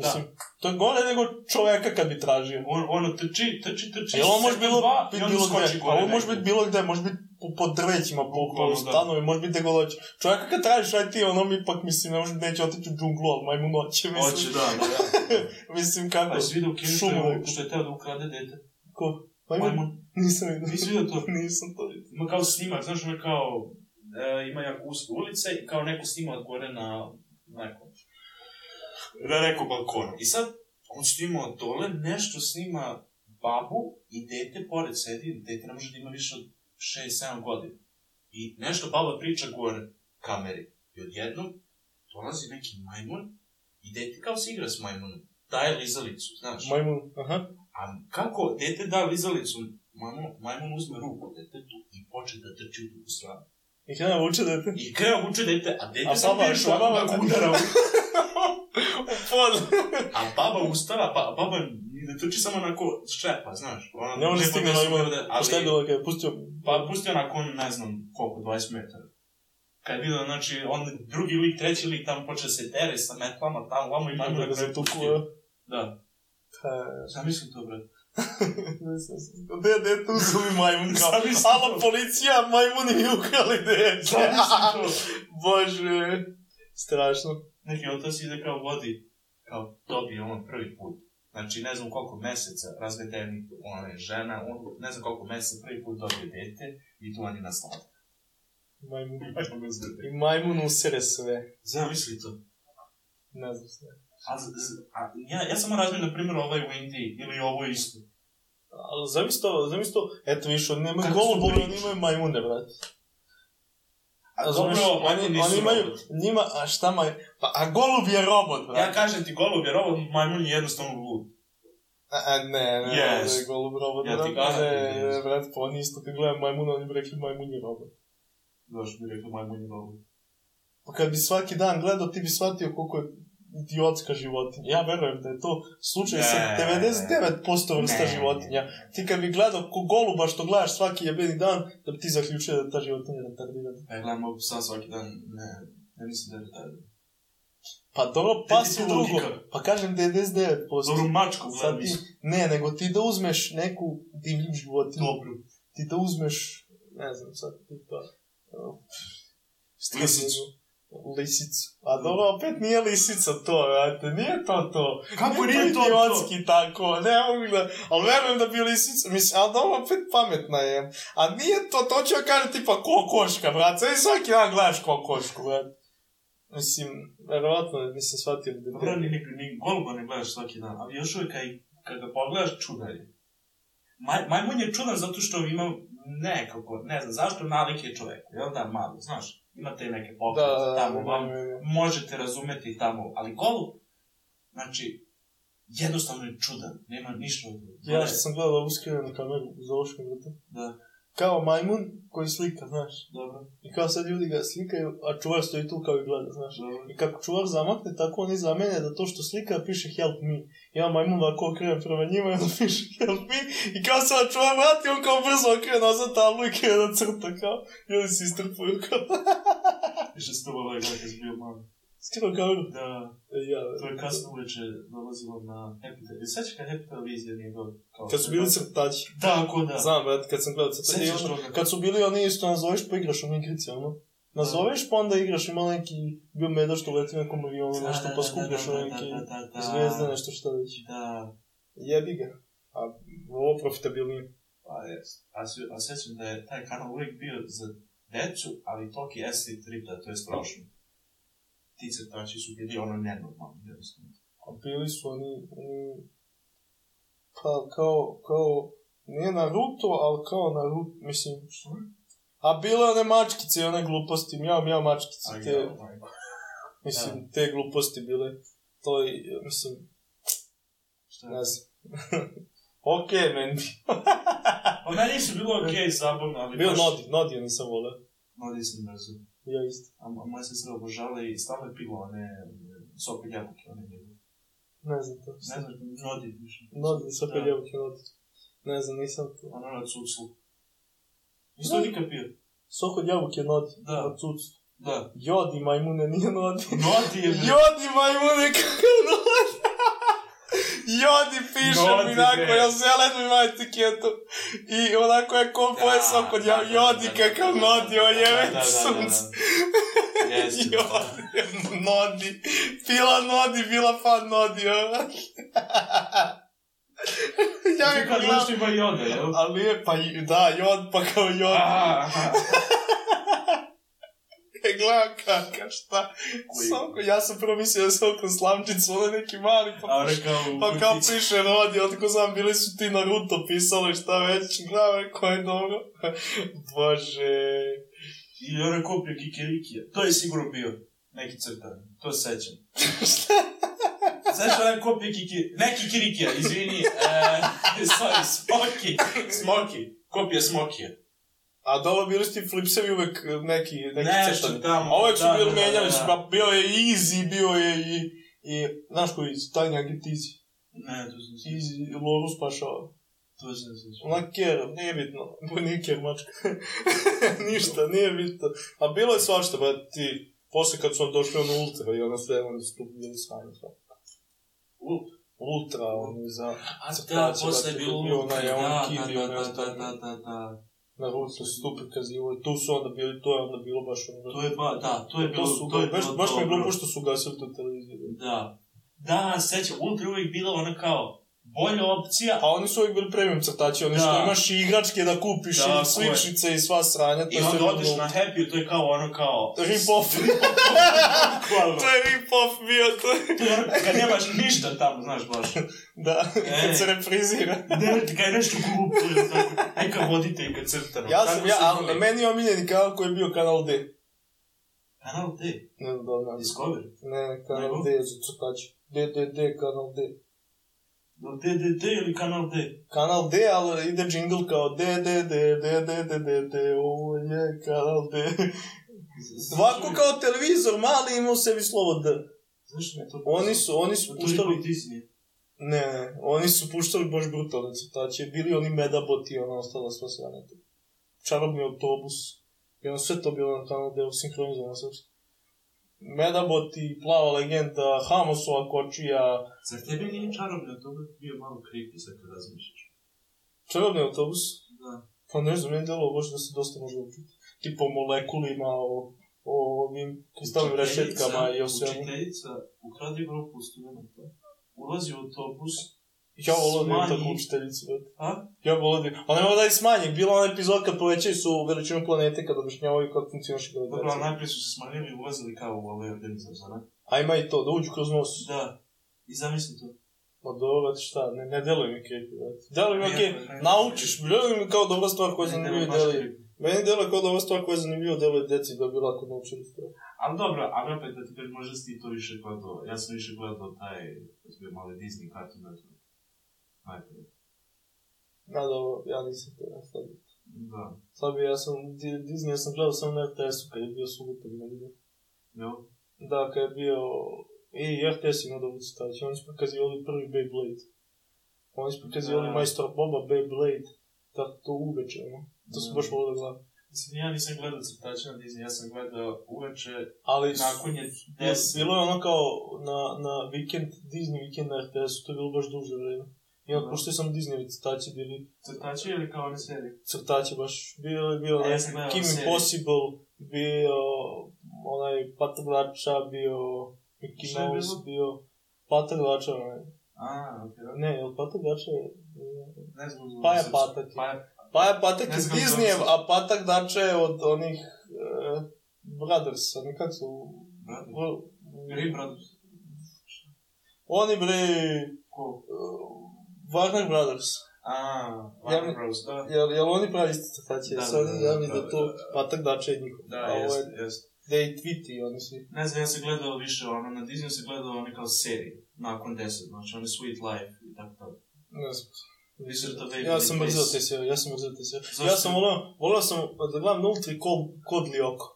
Mislim, to je gore nego čoveka kad bi tražio. On, ono, trči, trči, trči, Jel on može bilo, dva, bilo gde? Pa on može biti bilo gde, može biti po, drvećima, po, po da. stanovi, može biti gde god hoće. Čovjeka kad tražiš, aj ti, ono mi ipak, mislim, ne može, neće otići u džunglu, ali majmu noće, Hoće, mislim. da, da, da. Mislim, kako? Šumu što je teo da ukrade dete? Ko? Majmun? Majmun. Nisam vidio. Nisi vidio to? Nisam to vidio. Ima kao snimak, znaš, ono kao, e, ima jako uska ulica i kao neko snima od gore na nekom, na nekom balkonu. I sad, on snima od dole, nešto snima babu i dete pored sedi, dete ne može da ima više od 6-7 godina. I nešto baba priča gore kameri. I odjednom dolazi neki majmun i dete kao se igra s majmunom. Daje lizalicu, znaš. Majmun, aha. A kako dete da lizalicu, majmun, majmun uzme ruku detetu i počne da trči u drugu stranu. I kada vuče dete? I kreo vuče dete, a dete A sam baba- baba- ovako ga udara. u- U pod. A baba ustala, pa baba ne trči samo onako šepa, znaš. Ona, Ne može ne stigne podnesu majmun. ovde, A šta je ali, bilo kad je pustio? pa pusti onako, ne znam, koliko, 20 metara. Kad je vidio, znači, on drugi lik, treći lik tamo počne da se tere sa metlama, tamo, vamo i majmun da ga na zatuku, pustio. a? Da, Pa, zamislim to, bre. Gde, tu su mi majmun kao? To. policija, majmuni ukrali dete. To. Bože. Strašno. Neki otac ide kao vodi, kao dobije on prvi put. Znači, ne znam koliko meseca razvedeni, ona je žena, on, ne znam koliko meseca prvi put dobije dete i tu oni nastavljaju. Majmun. Ajmo ga zvrde. I majmun usere sve. Zamisli to. Ne znam sve. A, a, ja, ja samo razmijem, na primjer, ovaj u Indiji, ili ovo isto. Ali zamisli to, zamisli to, eto viš, oni nemaju oni imaju majmune, brate. Razumeš, dobro, oni, nisu oni imaju, robot. njima, a šta maj, pa, a golub je robot, brate. Ja kažem ti golub, jer ovo majmun je jednostavno lud. A, a, ne, ne, Yes. ne, golub robot, Ja ti kažem, ne, brate, pa oni isto kad gledaju majmuna, oni bi rekli majmun je robot. Zašto bi rekli majmun je lud? Pa kad bi svaki dan gledao, ti bi shvatio koliko je idiotska životinja. Ja verujem da je to slučaj Ne. sa 99% vrsta Ne. životinja. Ti kad bi gledao ko goluba što gledaš svaki jebeni dan, da bi ti zaključio da je ta životinja retardirana. Ja gledam ovog psa svaki dan, ne, ne mislim da je retardiran. Pa dobro, pas je drugo. Pa kažem 99%. Dobro, mačku gledam ti, ne, nego ti da uzmeš neku divlju životinju. Dobro. Ti da uzmeš, ne znam sad, tipa... Uh, Lisicu. Lisicu. A dobro, opet nije lisica to, vrate, nije to to. Kako nije to to? idiotski tako, ne mogu da, ali verujem da bi lisica, mislim, ali dobro, opet pametna je. A nije to, to ću ja kažem tipa kokoška, brate, sve svaki dan gledaš kokošku, brate. Mislim, verovatno, mislim, shvatio da Dobro, ni, ni, goluba ne gledaš svaki dan, ali još uvijek kaj, kad ga pogledaš, čudan je. Maj, majmun je čudan zato što ima nekako, ne znam, zašto nalik je čoveku, jel da, malo, znaš, imate neke pokrete Da, da, tamo, da, vam, da, da. možete razumeti tamo, ali golub, znači, jednostavno je čudan, nema ništa od Ja što sam gledao uskrivenu kameru u Zološkom vrtu. Da, Kao majmun koji slika, znaš. dobro, I kao sad ljudi ga slikaju, a čuvar stoji tu kao i gleda, znaš. dobro. I kako čuvar zamakne, tako oni zamene da to što slika piše help me. Ja majmun ovako okrenem prema njima i onda piše help me. I kao se čuvar vrati, on kao brzo okrene nazad tablu i krene da crta kao. Ljudi se istrpuju kao. Više s tobom ovaj gledaj bio mali. Skino kameru. Da, E, Ja, to je kasno uveče dolazilo na Happy Television. Sveća kad Happy Televizija nije bilo kao... Kad su bili crtači. Tako da. Znam, brate, kad sam gledao crtači. Sećaš toga? Kad su bili oni isto nazoveš pa igraš u igrici, ono. Nazoveš pa onda igraš, ima neki bio meda što leti nekom avionu, Da, nešto da, pa da, skupljaš da, da, da, da, da. zvijezde, nešto šta već. Da, Jebi ga. A ovo profitabilnije. pa jes. A, a sećam da je taj kanal uvijek bio za decu, ali toki esti tripta, to je strašno. Ti crtači su bili ono nenormalni, jednostavno. A bili su oni, oni pa kao, kao, nije Naruto, ali kao Naruto, mislim, a bile one mačkice i one gluposti, mjau, mjau mačkice, te, ja, mislim, te gluposti bile, to je, mislim, Šta? ne znam. Okej, meni bi. Pa meni su bilo okej, zabavno, ali Bio baš... Nodi, Nodi nisam voleo. Nodi sam mrzio. Ja isto. A mo- moja sestra obožava i stalno je pila one od jabuke, one njegove. Ne znam to. Ne znam, Nodi više. Nodi, sa Da. peljevke Nodi. Ne znam, nisam to. Ono na cuclu. Isto Da. nikad pio. Sok od jabuke Nodi. Da. Na cucu. Da. Jodi majmune, nije Nodi. Nodi je... Jodi majmune, kako Nodi. I odi pišem mi onako, ja zelen mi etiketu. I onako je kompoje da, sam kod ja, jodi kakav nodi, o jeveć sunce. Jodi, nodi, pila nodi, bila fan nodi, ja mi kod Ti kad ima pa joda, jel? Ali je, pa da, jod, pa kao jod. E, gledam kaka, šta? Soko, ja sam prvo mislio da je Soko slamčica, ono neki mali, pa, A kao pa kao piše rodi, otko znam, bili su ti Naruto pisali šta već, gledam, ko je dobro. Bože. I ona kupio kikirikija. To je sigurno bio neki crtan. To se sećam. Znaš ona kopija kiki... Ne kikirikija, izvini. E, sorry, smoki. Smoki. Kopija smokija. A dobro, bili su ti flipsevi uvek neki, neki Nešto crtani. tamo, A uvek su da, bili da, da, menjali, da. su, pa bio je Easy, bio je i, i znaš koji, Tiny Agent Easy. Ne, to sam se... Easy, Loru spašava. To sam se... Ona Kjer, nije bitno. Bo nije Kjer mačka. Ništa, nije bitno. A bilo je svašta, ba ti, posle kad su došli on ultra i ono sve, oni su tu bili sami. sve. Ultra. Ultra, oni za... A da, posle je brate, bilo ultra, onaj da, Eon da, Kid i da, onaj da, ostali. da, da, da. Na Ruto su tu prikazivali, tu su onda bili, to je onda bilo baš ono... To je ba, da, to je bilo, to su, to je baš, bilo baš mi je glupo što su gasili tu televiziju. Da. Da, sećam, Ultra je uvijek bila ona kao bolja opcija, A oni su uvijek bili premium crtači, oni Da. što imaš i igračke da kupiš Tako i sličice i sva sranja. I onda odeš glupo. na Happy, to je kao ono kao... Rip-off. To je rip-off bio, to je... Kad nemaš ništa tamo, znaš baš. Da, E. kad se reprizira. Ne, kad je nešto tako. Neka vodite i kad crtano. Ja Tako sam, ja, ali meni je omiljeni kanal koji je bio kanal D. Kanal D, Ne znam da. Discovery. Ne, kanal? D je za crtači. D, D, D, kanal D. DDD ili Kanal D? Kanal D, ali ide jingle kao DDD, DDD, ovo je Kanal D. Ovako kao televizor mali imao sebi slovo D. Zašto me to Oni su, oni su puštali... Ne, ne, oni su puštali baš brutalne crtače, bili oni medabot i ona ostala sva sraneta. Čarobni autobus, i ono sve to bilo na kanal D, sinhronizovano srpsko. Medabot i Plava legenda, Hamosova kočija, Zar tebi nije čarobno to bi bio malo creepy sad kad razmišljaš? čarobni autobus. Da. Pa ne znam, meni delo baš da se dosta može učiti. Tipo molekulima, o, o ovim kristalnim rešetkama i o svemu. Učiteljica ukradi grupu studenta. Ulazi u autobus. Ja volim smanji- tako učiteljicu. A? Ja volim. A nema da je smanji. Bila ona epizod kad povećaju su veličinu planete kad objašnjavaju kako funkcioniše Dobro, ali gravitacija. najprije su se smanjili i ulazili kao u ovaj organizam, zna ne? A ima i to, da uđu kroz nos. Da. I zamisli to. Ma dobro, šta, ne, ne deluje mi creepy, brate. Deluje mi okej, naučiš, deluje mi kao dobra stvar koja je Ne, ne, zanimljiva i baš deluje. creepy. Meni deluje kao dobra stvar koja je zanimljiva deluje deci da bi lako naučili stvar. Ali dobro, ali opet da ti možda si ti to više gledao. Ja sam više gledao taj, to je mali Disney Cartoon Network. Najprije. Da, dobro, ja nisam to nastavio. Da. Sad bi, ja sam, Di- Disney ja sam gledao samo na RTS-u kad je bio subotak nedjelja. Jel? Da, kad je bio... I RTS ima dobro stać, oni su prikazivali prvi Beyblade. Oni su prikazivali Da. majstor Boba Beyblade. Tako to uveče, ono. To su Da. baš volili gledati. Mislim, ja nisam gledao crtače na Disney, ja sam gledao uveče, Ali, nakon je deset. Bilo je ono kao na, na vikend, Disney vikend na RTS-u, to je bilo baš duže vreme. I onda, Da. pošto je samo Disney crtači bili, Crtače ili kao one serije? crtači baš, bio je bio ja sam gledao Kim seriju. Impossible, bio onaj Pataglača, bio Mickey je Mouse, bio Pataglača, onaj. A, okej. Ne, jel Pataglača je... Ne znam Paja. Patak je. Paja, Paja Patak Ne je znam Disneyev, a Patak Dača je od onih uh, Brothers, oni kako su... Brothers. Bro- Green Brothers. Oni bre... Ko? uh, Warner Brothers. A, Ja Warner mi- Bros, da. Jel, jel oni pravi crtače? Da, Da, da, oni da, da, da, da, to da, da. Patak Dača je njihov. Da, a ovo jeste, je da i oni svi. Ne znam, ja sam gledao više, ono, na Disneyu sam gledao one kao serije, nakon 10, znači one Sweet Life i tako tako. Ne znam. Wizard of Ja sam Waverly Place. te serije, ja sam mrzeo te serije. Ja sam volao, volao sam da gledam Nultri kod, kod Lioko.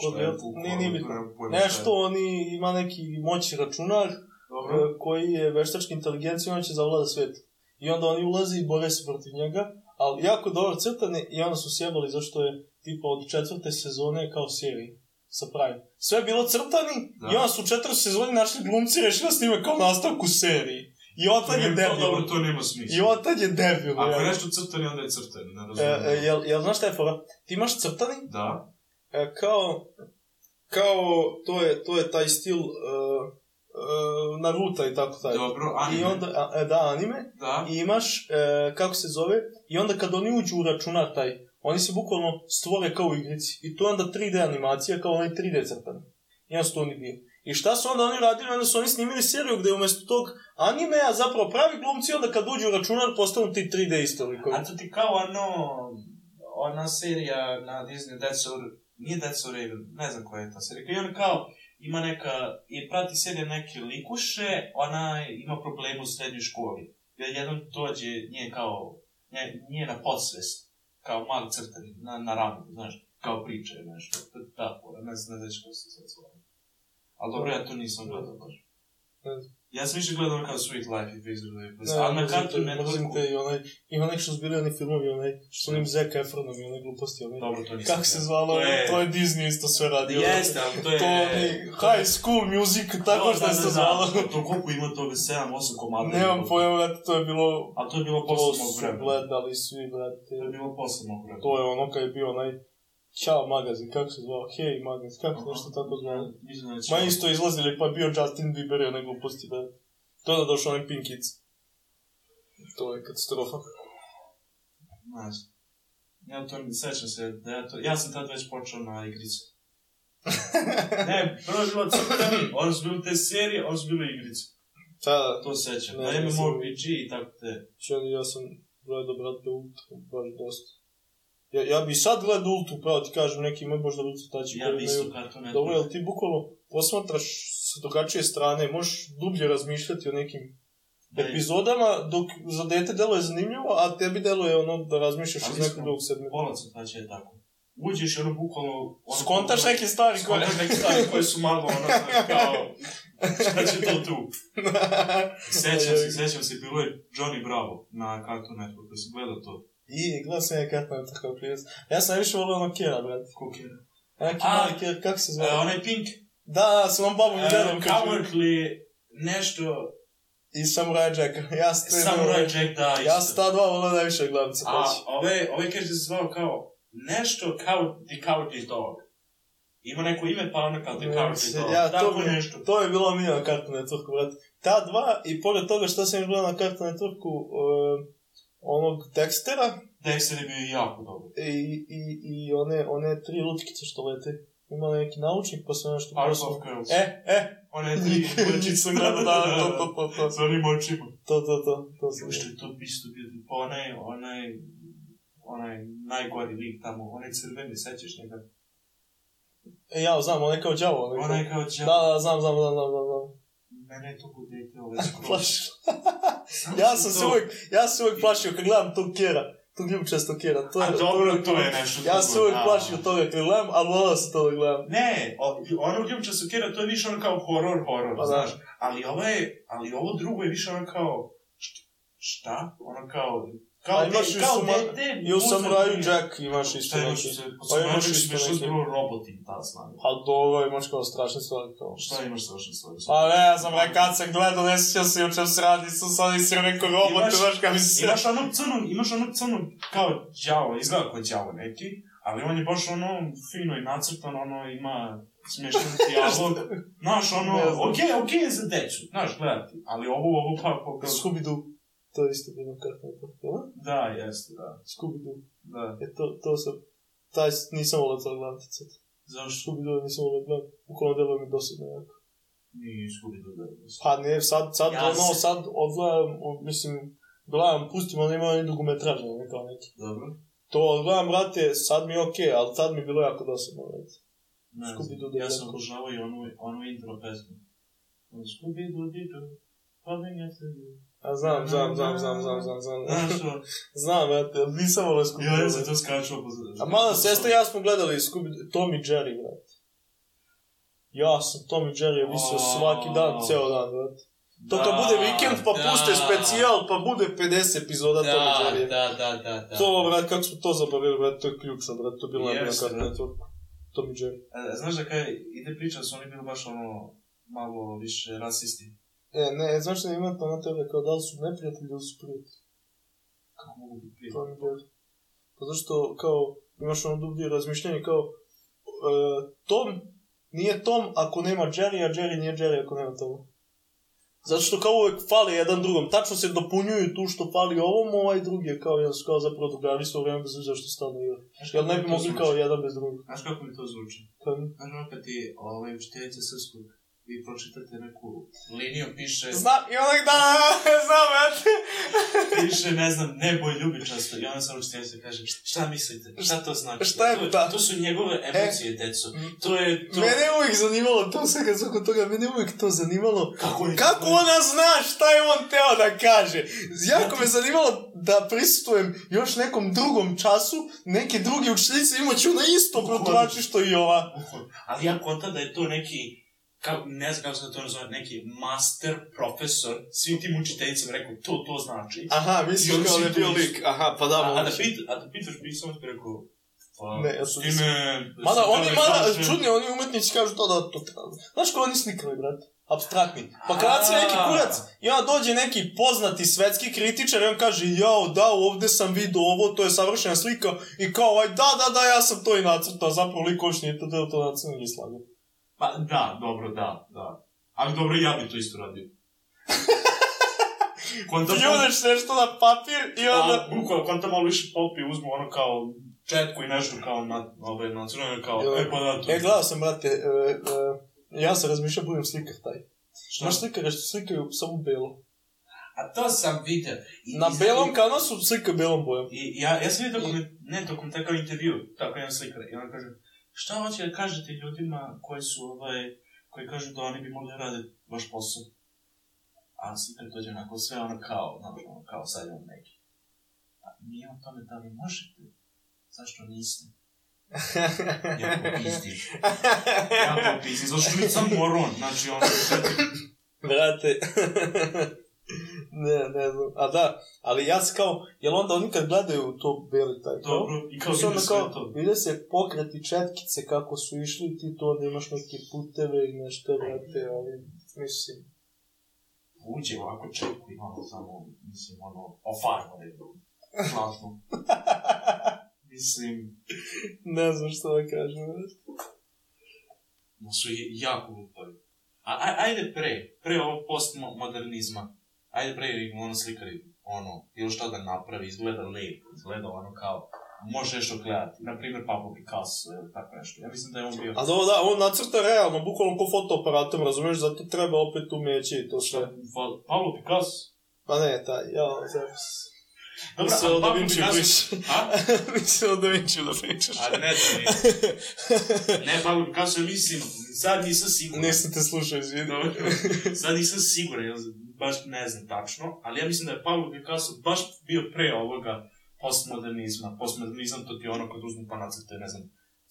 Kod Lioko, nije, nije bitno. Nešto, oni ima neki moćni računar Dobro. e, koji je veštačka inteligencija on će zavlada svet. I onda oni ulaze i bore se protiv njega, ali jako dobro crtane i onda su sjebali zašto je tipa od četvrte sezone kao seriji sa Prime. Sve je bilo crtani Da. i onda su u četvrtoj sezoni našli glumci i rešili da snime kao nastavku seriji. I on tad je debil. Dobro, to nema smisla. I on tad je debil. Ako je nešto crtani, onda je crtani, ne E, razumijem. e, jel, jel znaš šta je fora? Ti imaš crtani, Da, e, kao, kao, to je, to je taj stil uh, Naruto i tako taj. dobro, anime. I onda, a, e, da, anime, Da, i imaš, e, kako se zove, i onda kad oni uđu u računar taj, oni se bukvalno stvore kao u igrici. I to je onda 3D animacija, kao onaj 3D crtan. I onda su to oni bili. I šta su onda oni radili? Onda su oni snimili seriju gde umjesto tog animea zapravo pravi glumci, onda kad uđu u računar postanu ti 3D isto likovi. a to ti kao ono, ona serija na Disney, That's So, nije That's So Raven, ne znam koja je ta serija, i on kao, ima neka, i prati serija neke likuše, ona ima probleme u srednjoj školi. Jer jednom dođe, nije kao, nije na podsvest, kao mali crtani, na, na ramu, znaš, kao priča je nešto, to je tako, ne znam, ne znam kako se sad zove. Ali dobro, ja to nisam gledao baš. Ne znam. Ja sam više gledao kao Sweet Life i of Waverly Place, Ne, ali na te- mrzim Networku, te i onaj, ima nek što su bili oni filmovi, onaj, što su onim Zac Efronom i onaj gluposti, onaj, dobro, to nisam kako se zvalo, To je- to je Disney isto sve radio. Jeste, ali to je... To onaj High School Music, tako Da, što da, se da, to da. zvalo. To koliko ima toga, 7-8 komada. Nemam pojma, brate, to je bilo, A to je bilo to posle mog su gledali svi, brate. To je bilo posle mog vremena. To je ono kad je bio onaj Ćao magazin, kako se zvao, Hej magazin, kako se nešto tako zvao. Da. Ma isto izlazili, pa bio Justin Bieber i one gluposti, da. To onda došao onaj Pink Kids. To je katastrofa. Ne znam. Ja to ne sećam se, da ja to... Ja sam tad već počeo na igricu. ne, prvo je bilo crtani, onda su bili te serije, onda su bile igrice. Da, To se sećam. Na MMORPG i tako te. Čeli, ja sam gledao, brate, Ultru, baš dosta. Ja, ja bi sad gledao Ultru, pravo ti kažem, neki imaju možda Ultru tači Ja bi isto Network. Dobro, jel ti bukvalno posmatraš s drugačije strane, možeš dublje razmišljati o nekim Da je- epizodama, dok za dete deluje zanimljivo, a tebi deluje ono da razmišljaš iz nekog drugog segmenta. Pola crtača je tako. Uđeš ono bukvalno... Ono, Skontaš neke stvari koje... Skontaš neke stvari koje su malo ono, kao... Šta će to tu? Sećam se, sećam se, bilo je Johnny Bravo na Cartoon Networku, sam gledao to. I, gledao sam ja Cat na tako klinac. Ja sam najviše volio ono Kera, brate. Kukira. Neki A, mali Ker, kako se E, zove? onaj Pink, Da, s onom babom i e, dedom. Cowardly, nešto, I Samurai Jacka. Ja sam Samurai Jack, da, Ja isto. sam ta dva volio najviše se A paći. ove, ove kaže da se zvao kao, nešto kao The Cowardly Dog. Ima neko ime, pa ono kao The Card i to. Ja, to, Tako mi, nešto. to je bilo mi na Cartoon Networku, brate. Ta dva, i pored toga što sam gledao na Cartoon Networku, uh, onog Dextera, Dexter je bio jako dobar. i, i, i one, one tri lutkice što lete. Ima neki naučnik, pa sam nešto Powerpuff posao. Girls. E, e, One tri Kućić sam gledao, da, to, to, to, to. Sa onim očima. To, to, to, to sam Što je to isto bio, pa onaj, onaj, onaj najgori lik tamo, onaj crveni, sećaš njega? E, ja, znam, on je kao đavo. onaj kao- Onaj kao Da, džav. da, znam, znam, znam, znam, znam, znam. Mene je to budete ove. Plašio. ja sam se uvijek, ja sam se uvijek plašio kad gledam tog kjera. Tog ljubičastog kjera. To je, A dobro, to je nešto Ja se uvijek da. plašio toga kad gledam, ali volao sam to da gledam. Ne, ono Ljubića Sukera, to je više ono kao horor, horor, Pa da. znaš. Ali ovo je, ali ovo drugo je više ono kao, št- šta? Ono kao, kao, A imaš i kao Suma- dete. I u Samuraju. Jack imaš isto Šta imaš neki. se, Pa imaš imaš isto neki. neki. roboti, ta snage. Pa dobro, imaš kao strašne stvari kao. Šta imaš strašne stvari? Pa ne, ja sam rekao, kad sam gledao, ne sjećam se o čem se radi, sam sad nisam rekao robot, Imaš- znaš kada mi se... Imaš onog crnog, imaš onog crnog kao đavo, izgleda kao đavo neki, ali on je baš ono fino i nacrtan, ono ima smiješan dijalog. Znaš, ono, okej, okej je za decu, znaš, gledati, ali ovo, ovo pa, pa, pa, Scooby-Doo. To je isto bilo kartno. Jel? da, jeste, da, Scooby-Doo. da, E, to, to sam... Taj nisam volio to gledati sad. zašto? Scooby-Doo nisam volio gledati. Bukvalno delo mi dosadno jako. Nije Scooby-Doo da je Pa ne, sad, sad Ja ono, se- sad odgledam, mislim, gledam, pustim, ono ima oni dugometražne, ne kao neki. Dobro. To odgledam, brate, sad mi je okej, ali tad mi je bilo jako dosadno, brate. Ne Scooby-Doo ja da je sam obožavao i onu, onu intro pesmu. Scooby-Doo, Doo, coming after you. A znam, znam, znam, znam, znam, znam, znam. Znaš, Znam, brate, ali nisam volio ja Scooby-Doo. se to skaču po A mala sestra ja smo gledali Scooby Tom i Jerry, brate. Ja sam Tom i Jerry visio svaki dan, ceo dan, brate. To kad bude vikend pa puste specijal, pa bude 50 epizoda Tom i Jerry. Da, da, da, da. To, brate, kako smo to zaboravili, brate, to je ključno, brate, to je bilo najbolje na Jeste, Cartoon brate. Networku. Tom i Jerry. E, Znaš da kaj ide priča da su oni bili baš ono, malo više rasisti. E, ne, znaš da ima to na tebe, kao da li su neprijatelji ili su prijatelji, Kako mogu biti prijatelji? Tom i Jerry. Pa zašto, kao, imaš ono dublje razmišljanje, kao, e, Tom nije Tom ako nema Jerry, a Jerry nije Jerry ako nema Toma. Zato što kao uvek fali jedan drugom. Tačno se dopunjuju tu što fali ovom, ovaj drugi je kao, jedan su kao zapravo drugari svo vreme bez obzira što stalno igra. Jel kako ne mi bi to mogli zvuči? kao jedan bez drugog? Znaš kako mi to zvuči? Kao, Znaš ono kad ti ovaj, učiteljica srpskog vi pročitate neku liniju, piše, Znam, i onak da, znam, brate. piše, ne znam, nebo ljubičasto. I onda sam učiteljica kaže, šta mislite? Šta to znači? Šta je to, ta- to su njegove emocije, deco. To je to... Mene je uvijek zanimalo, to sad kad kod toga, mene je uvijek to zanimalo. Kako je Kako ona zna šta je on teo da kaže? Jako me zanimalo da prisustujem još nekom drugom času, neke druge učiteljice imat će ona isto protumači što i ova. Ali ja kontam da je to neki, kao, ne znam kako se to nazove, neki master profesor, svim tim učiteljicama rekao, to, to znači. Aha, misliš kao da je bio lik. Aha, pa da, a, a, da moguće. pit, a da pitaš pisao, ti rekao, pa, Ne, ja sam time... Mada, oni, mada, kažem- čudni, oni umetnici kažu to da to treba. Znaš ko oni slikali, brate? Abstraktni. Pa kad se neki kurac i onda dođe neki poznati svetski kritičar i on kaže, jao, da, ovde sam vidio ovo, to je savršena slika i kao, ovaj, da, da, da, ja sam to i nacrtao, zapravo lik uopšte nije to deo to nacrtao i slagao. Pa, da, dobro, da, da. Ali dobro, ja bi to isto radio. Kontam, Pljuneš nešto na papir i onda... A, bukvalno, kontam malo više popi, uzmu ono kao četku i nešto kao na, ove, na crveno, kao, Jo. e, pa da, to. E, gledao sam, brate, e, e, ja sam razmišljao, budem slikar taj. Šta? Znaš slikare što slikaju samo belo. A to sam vidio. I, Na i- belom kanasu slikaju belom bojom. I ja, ja sam vidio dokument, ne dokument, kao intervju, tako jedan slikar, i on kaže, šta hoće da kažete ljudima koji su, ovaj, koji kažu da oni bi mogli da rade vaš posao? A slikar dođe onako sve ono kao, znaš, ono kao sad imam neki. A nije o tome da li možete, zašto niste? Ja popizdim. Ja popizdim, zato što nisam moron, znači ono, Brate. Ne, ne znam. A da, ali ja sam kao, jel onda oni kad gledaju to beli taj kao, dobro, i kao Kao kao, to. vide se pokreti četkice kako su išli ti tu onda imaš neke puteve i nešto, brate, ali mislim, uđe ovako čeku i ono samo, mislim, ono, ofarno je Slatno. mislim, ne znam što da kažem, brate. Ma su jako glupavi. A, aj, ajde pre, pre ovog postmodernizma. Ajde pre ono slikari, ono, bilo šta da napravi, izgleda lepo, izgleda ono kao, može nešto gledati. Naprimjer, Pablo Picasso ili tako nešto. Ja mislim da je on bio... A dobro, da, on nacrta realno, bukvalno ko fotoaparatom, razumeš, zato treba opet umeće i to sve. Pa- Pablo Picasso? Pa ne, taj, ja, zapis. Dobro, Mislio da Vinci Picasso... priča. A? Mislio da Vinci da pričaš. A ne, da nije. Ne, Pablo Picasso, mislim, sad nisam siguran. Nisam te slušao, izvini. Dobro. Sad nisam siguran, jer baš ne znam tačno, ali ja mislim da je Pablo Picasso baš bio pre ovoga postmodernizma. Postmodernizam to ti je ono kad uzmu pa nacrte, ne znam,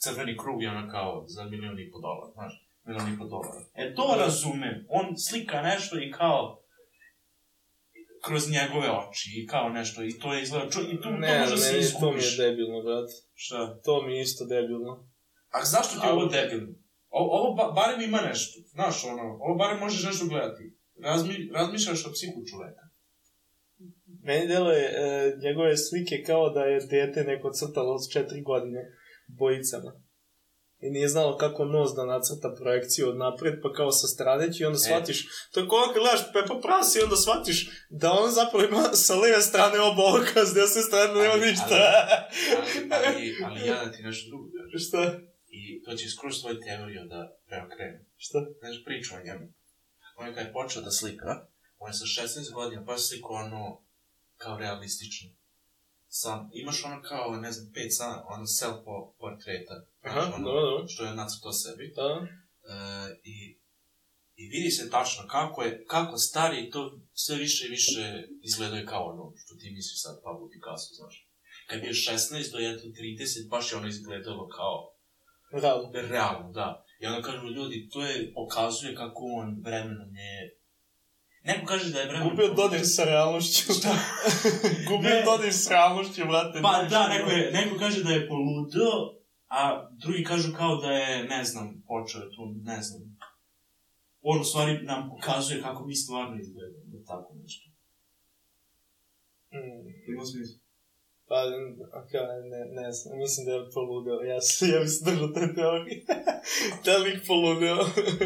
crveni krug je ono kao za milion i po dolara, znaš, milion i po dolara. E to razumem, on slika nešto i kao kroz njegove oči i kao nešto i to je izgleda, ču, i tu, Ne, to može se ne, to mi izgubiš. je debilno, brat. Šta? To mi je isto debilno. A zašto ti je ovo debilno? O, ovo ba, barem ima nešto, znaš, ono, ovo barem možeš nešto gledati. Razmi, razmišljaš o psihu čoveka. Meni deluje e, njegove slike kao da je dete neko crtalo od četiri godine bojicama. I nije znalo kako nos da nacrta projekciju od napred, pa kao sa strane će i onda shvatiš, to je kao kad gledaš Pepa Pras i onda shvatiš da on zapravo ima sa leve strane oba oka, s desne strane nema Ali- ništa. Ali, ali, ali ja da ti nešto drugo kažem. Šta? I to će skroz tvoju teoriju da preokrene. Šta? Znaš, priču o njemu. On je kad je počeo da slika, on je sa 16 godina baš slikao ono kao realistično. Sam, imaš ono kao, ne znam, pet sa, ono self portreta. Aha, ono, dobro, dobro. Što je nacrtao sebi. Da. E, i, I vidi se tačno kako je, kako stari to sve više i više izgledaju kao ono što ti misliš sad Pablo Picasso, znaš. Kad je bio 16 do eto 30, baš je ono izgledalo kao Realno. realno, da. I onda kažu ljudi, to je, pokazuje kako on vremenom je... Neko kaže da je vremenom... Gubio dodir sa realnošću. Šta? Gubio Ne. dodir sa realnošću, brate. Pa da, neko, je, neko kaže da je poludeo, a drugi kažu kao da je, ne znam, počeo je tu, ne znam. On u stvari nam pokazuje kako mi stvarno izgledamo, da tako nešto. Mm. Ima smisla. Pa, ok, ne, ne znam, mislim da je poludeo, ja, se- ja bi se držao te teorije. da lik poludeo.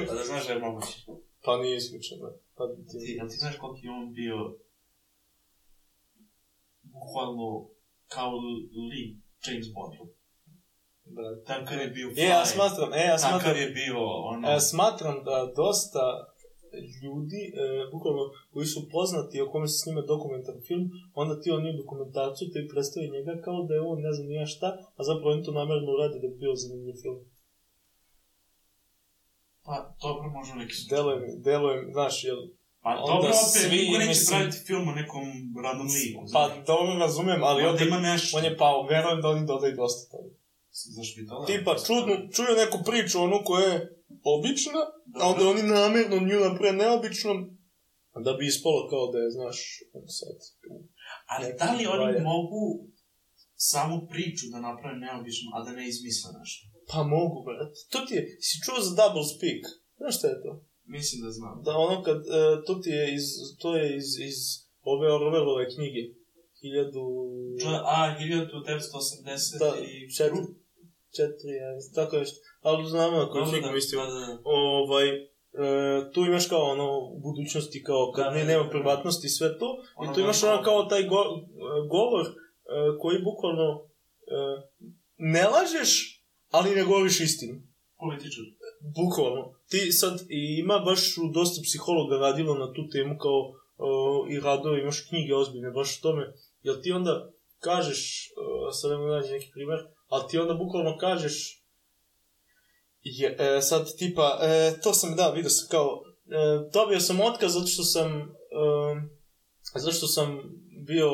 Pa da znaš da je moguće. pa nije isključeno. Pa, Ti, ti, ti znaš koliko je on bio bukvalno kao lik James Bond. Da. Takav je bio E, ja smatram, e, ja smatram, je bio, ono... e, smatram da dosta ljudi, e, bukvalno, koji su poznati, o kome se snima dokumentarni film, onda ti oni u dokumentarcu te predstavi njega kao da je on ne znam nija šta, a zapravo oni to namjerno uradi da bi bio zanimljiv film. Pa, dobro, možda neki su... Deluje mi, deluje mi, znaš, jel, Pa, onda dobro, opet, svi, niko neće mislim- praviti film o nekom radnom liku. pa dobro razumem, ali Onda opet, ima nešto. on je pao, verujem da oni dodaju dosta toga. Bi to? Tipa, čudnu, čuju neku priču, onu koja je obična, a onda oni namjerno nju naprave neobičnom, da bi ispalo kao da je, znaš, ono sad, Ali da li oni valja. mogu samu priču da naprave neobično, a da ne izmisle nešto? pa mogu, brat. To ti je, si čuo za double speak? Znaš šta je to? Mislim da znam. Da ono kad, e, to ti je iz, to je iz, iz ove Orwellove knjige. Hiljadu... Čo- A, 1980 Da, i... četiri, četiri, ja, tako nešto. Ali znamo knjigu da, mislio. da, da. ovaj, e, tu imaš kao ono u budućnosti kao kad Da, ne, da, nema da. privatnosti i sve to Ono i tu imaš da- ono kao taj go, e, govor e, koji bukvalno e, ne lažeš ali ne govoriš istinu Političar. bukvalno ti sad i ima baš dosta psihologa radilo na tu temu kao e, i radove imaš knjige ozbiljne baš o tome jel ti onda kažeš e, sad ne mogu naći neki primer ali ti onda bukvalno kažeš je, e, sad tipa, e, to sam, da, vidio sam kao, e, dobio sam otkaz zato što sam, e, zato što sam bio,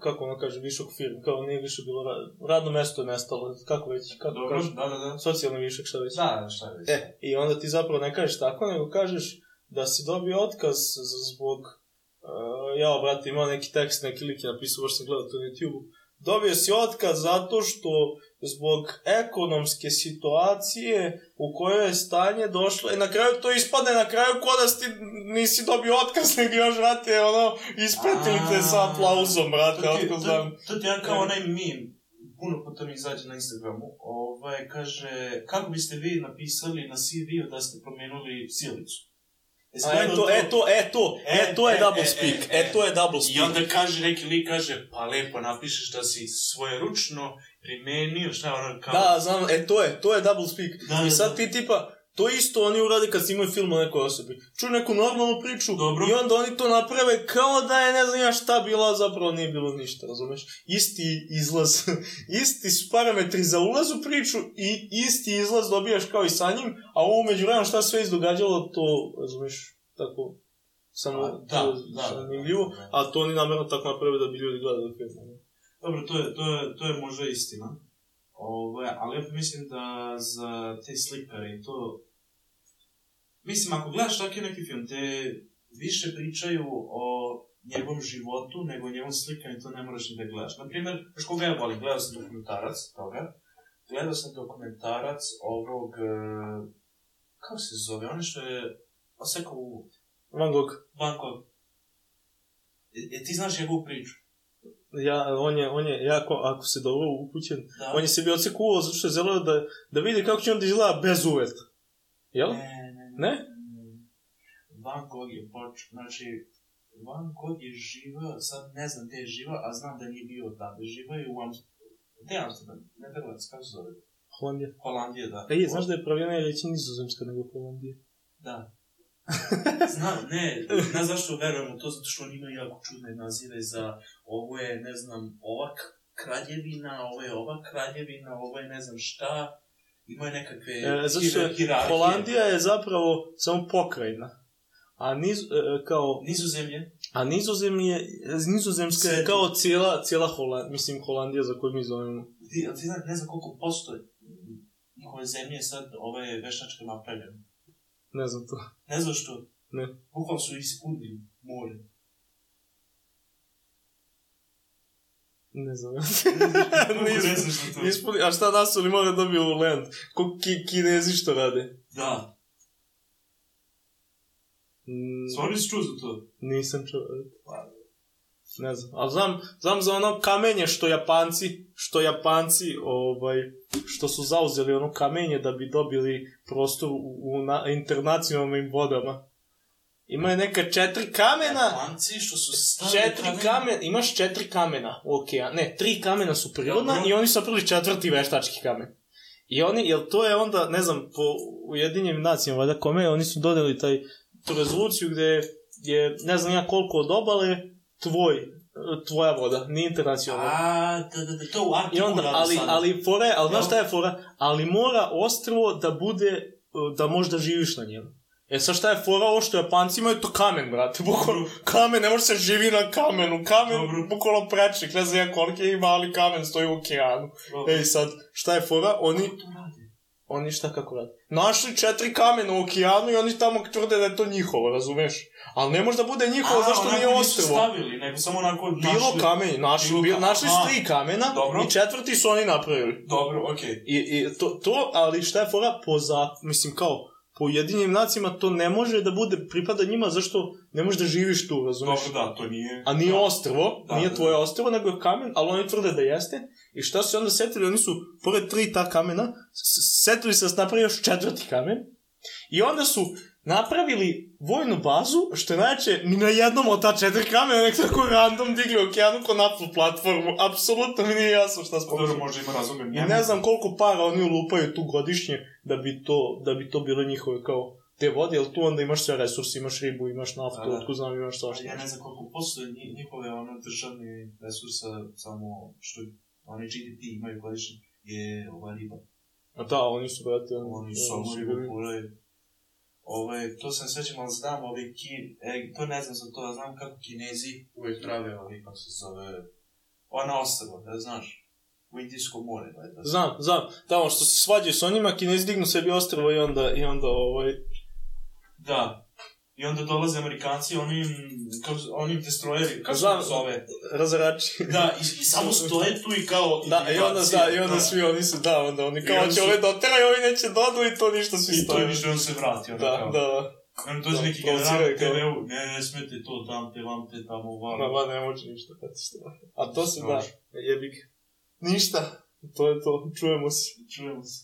kako ono kaže, višak firm, kao nije više bilo, ra- radno mesto je nestalo, kako već, kako Dobro, kaže, da, da, da. socijalni višak, šta već. Da, šta je već. E, i onda ti zapravo ne kažeš tako, nego kažeš da si dobio otkaz zbog, uh, ja, brate, imao neki tekst, neki lik je napisao, baš sam gledao to na YouTube, dobio si otkaz zato što zbog ekonomske situacije u kojoj je stanje došlo i na kraju to ispadne na kraju ko da si nisi dobio otkaz, nego još, brate, ono, ispretili te sa aplauzom, brate, To ti, otkaz to, to ti je kao onaj meme. puno puta mi izađe na Instagramu, ovaj, kaže, kako biste vi napisali na CV-u da ste promenuli silicu? E, to, e, to, e, to, e, to je E, double e, speak, e, e, to je double I speak. onda kaže, neki lik kaže, pa lepo napišeš da si svojeručno primenio, šta je ono kao... Da, znam, e, to je, to je double speak. Da, da, I sad da. ti tipa, to isto oni urade kad snimaju film o nekoj osobi. Čuju neku normalnu priču Dobro. i onda oni to naprave kao da je ne znam ja šta bilo, a zapravo nije bilo ništa, razumeš? Isti izlaz, isti su parametri za ulaz u priču i isti izlaz dobijaš kao i sa njim, a ovo među vremenu šta sve izdogađalo, to, razumeš, tako, samo A, da, to je da, da, zanimljivo, da. a to oni namjerno tako naprave da bi ljudi gledali film. Dobro, to je, to je, to je možda istina. Ove, ali ja mislim da za te slikare i to... Mislim, ako gledaš taki neki film, te više pričaju o njegovom životu nego o njegovom slikanju, to ne moraš ni da gledaš. Naprimjer, znaš koga ja volim, gledao sam dokumentarac toga. Gledao sam dokumentarac ovog... e, Kako se zove? Ono što je osekao u Van Gogh. Bangkok. E, e, ti znaš njegovu priču? Ja, on je, on je jako, ako se dobro upućen, Da. on je sebi ocekuo zato što je želeo da, da vidi kako će on da izgleda bez uveta. Jel? Ne, ne, Ne? Van Gogh je poč... Znači, Van Gogh je živao, sad ne znam gde je živao, a znam da nije bio tada. Živao je u Amsterdamu. Gde je Amsterdam? Ne Hrvatska, kako se zove? Holandija. Holandija, da. E, je, znaš da je pravljena reći nizozemska nego Holandija? Da. Zna, ne, znaš zašto verujem u to, zato što oni imaju jako čudne nazive za ovo je, ne znam, ova kraljevina, ovo je ova kraljevina, ovo je ne znam šta. Imaju nekakve E, zato što hijerarhije. Holandija je zapravo samo pokrajina. A niz, e, kao, Nizozemlje. a nizozemlje, nizozemska je kao cijela, cijela Holandija, mislim Holandija za koju mi zovemo. Ti, ti ne znam koliko posto njihove zemlje sad ove veštačke napravljene. Ne znam to. Ne znam što. Ne. Bukvalno su ispunili more. Ne znam. Ne znaš to? Ispuni, a šta nas oni moraju dobiju u land? Ko ki, kinezi što rade? Da. Mm, Stvarno si čuo za to? Nisam čuo. Ne znam, ali znam, znam za ono kamenje što Japanci, što Japanci, ovaj, što su zauzeli ono kamenje da bi dobili prostor u, u na, internacionalnim vodama. Ima je neka četiri kamena, Japanci što su stavili četiri kamena, imaš četiri kamena u okeanu, ne, tri kamena su prirodna Dobro. i oni su napravili četvrti veštački kamen. I oni, jel to je onda, ne znam, po Ujedinjenim nacijama, valjda kome, oni su dodali taj, tu rezoluciju gde je, ne znam ja koliko od obale, tvoj, tvoja voda, nije internacionalna. A, da, da, da, to u Arktiku I onda, ali, ali fora je, ali znaš šta je fora? Ali mora ostrvo da bude, da možda živiš na njemu. E sad šta je fora ovo što Japanci imaju to kamen, brate, bukvalno kamen, ne može se živi na kamenu, kamen, Dobro. bukvalno prečnik, ne znam ja koliki je ima, ali kamen stoji u okeanu. Dobro. Ej sad, šta je fora? Oni, Kako to rade? Oni šta kako rade? Našli četiri kamena u okeanu i oni tamo tvrde da je to njihovo, razumeš? Ali ne može da bude njihovo, A, zašto nije ostrvo? stavili, nego samo onako Bilo našli- kamen, našli, Bilo našli su tri kamena Dobro. i četvrti su oni napravili. Dobro, okej. I, i to, to, ali šta je fora po za, mislim kao, po Ujedinjenim nacijama to ne može da bude, pripada njima, zašto ne možeš da živiš tu, razumeš? Dobro, da, to nije... A nije da. ostrvo, Da, nije da, tvoje da. ostrvo, nego je kamen, ali oni tvrde da jeste. I šta su se onda setili? Oni su, pored tri ta kamena, setili se da se napravi još četvrti kamen. I onda su napravili vojnu bazu, što je najče, ni na jednom od ta četiri kamena, nek tako random digli okeanu ko naplu platformu. Apsolutno mi nije jasno šta smo Dobro, možda ima razloga. i ne znam koliko para oni ulupaju tu godišnje da bi to, da bi to bile njihove kao te vode, jer tu onda imaš sve resurse, imaš ribu, imaš naftu, Da, da. otkud znam imaš svašta. Ja ne znam koliko posto je nji- njihove ono državne resursa, samo što oni GDP imaju godišnje, je ova riba. A da, oni su, brate, Oni su samo ribu kuraju. Ovaj, to sam sećam, ali znam ovi ki... E, to ne znam za to, ali znam kako kinezi uvek prave ovi, kako se zove... Ona ostrva, da znaš. U Indijsko more, valjda. Znam, znam, tamo što se svađaju s onima, kinezi dignu sebi ostrvo i onda, i onda, ovaj, Da. I onda dolaze Amerikanci, oni im, kako, se- oni im destroyeri, kako se Znam. to zove? razrači. Da, i, i samo stoje tu i kao... Da, i onda, da, i onda svi oni su, da, onda oni kao će su- ove doteraju, ovi neće dodu i to ništa svi I to stoje. više on se vrati, onda Da, kao. da, On dođe Da, neki general kao- TV-u, ne, ne smete to, tam te, vam te, tamo, Ma, vam. ma, ne može ništa, kad se. A to se da, jebik. Ništa. To je to, čujemo se. Čujemo se.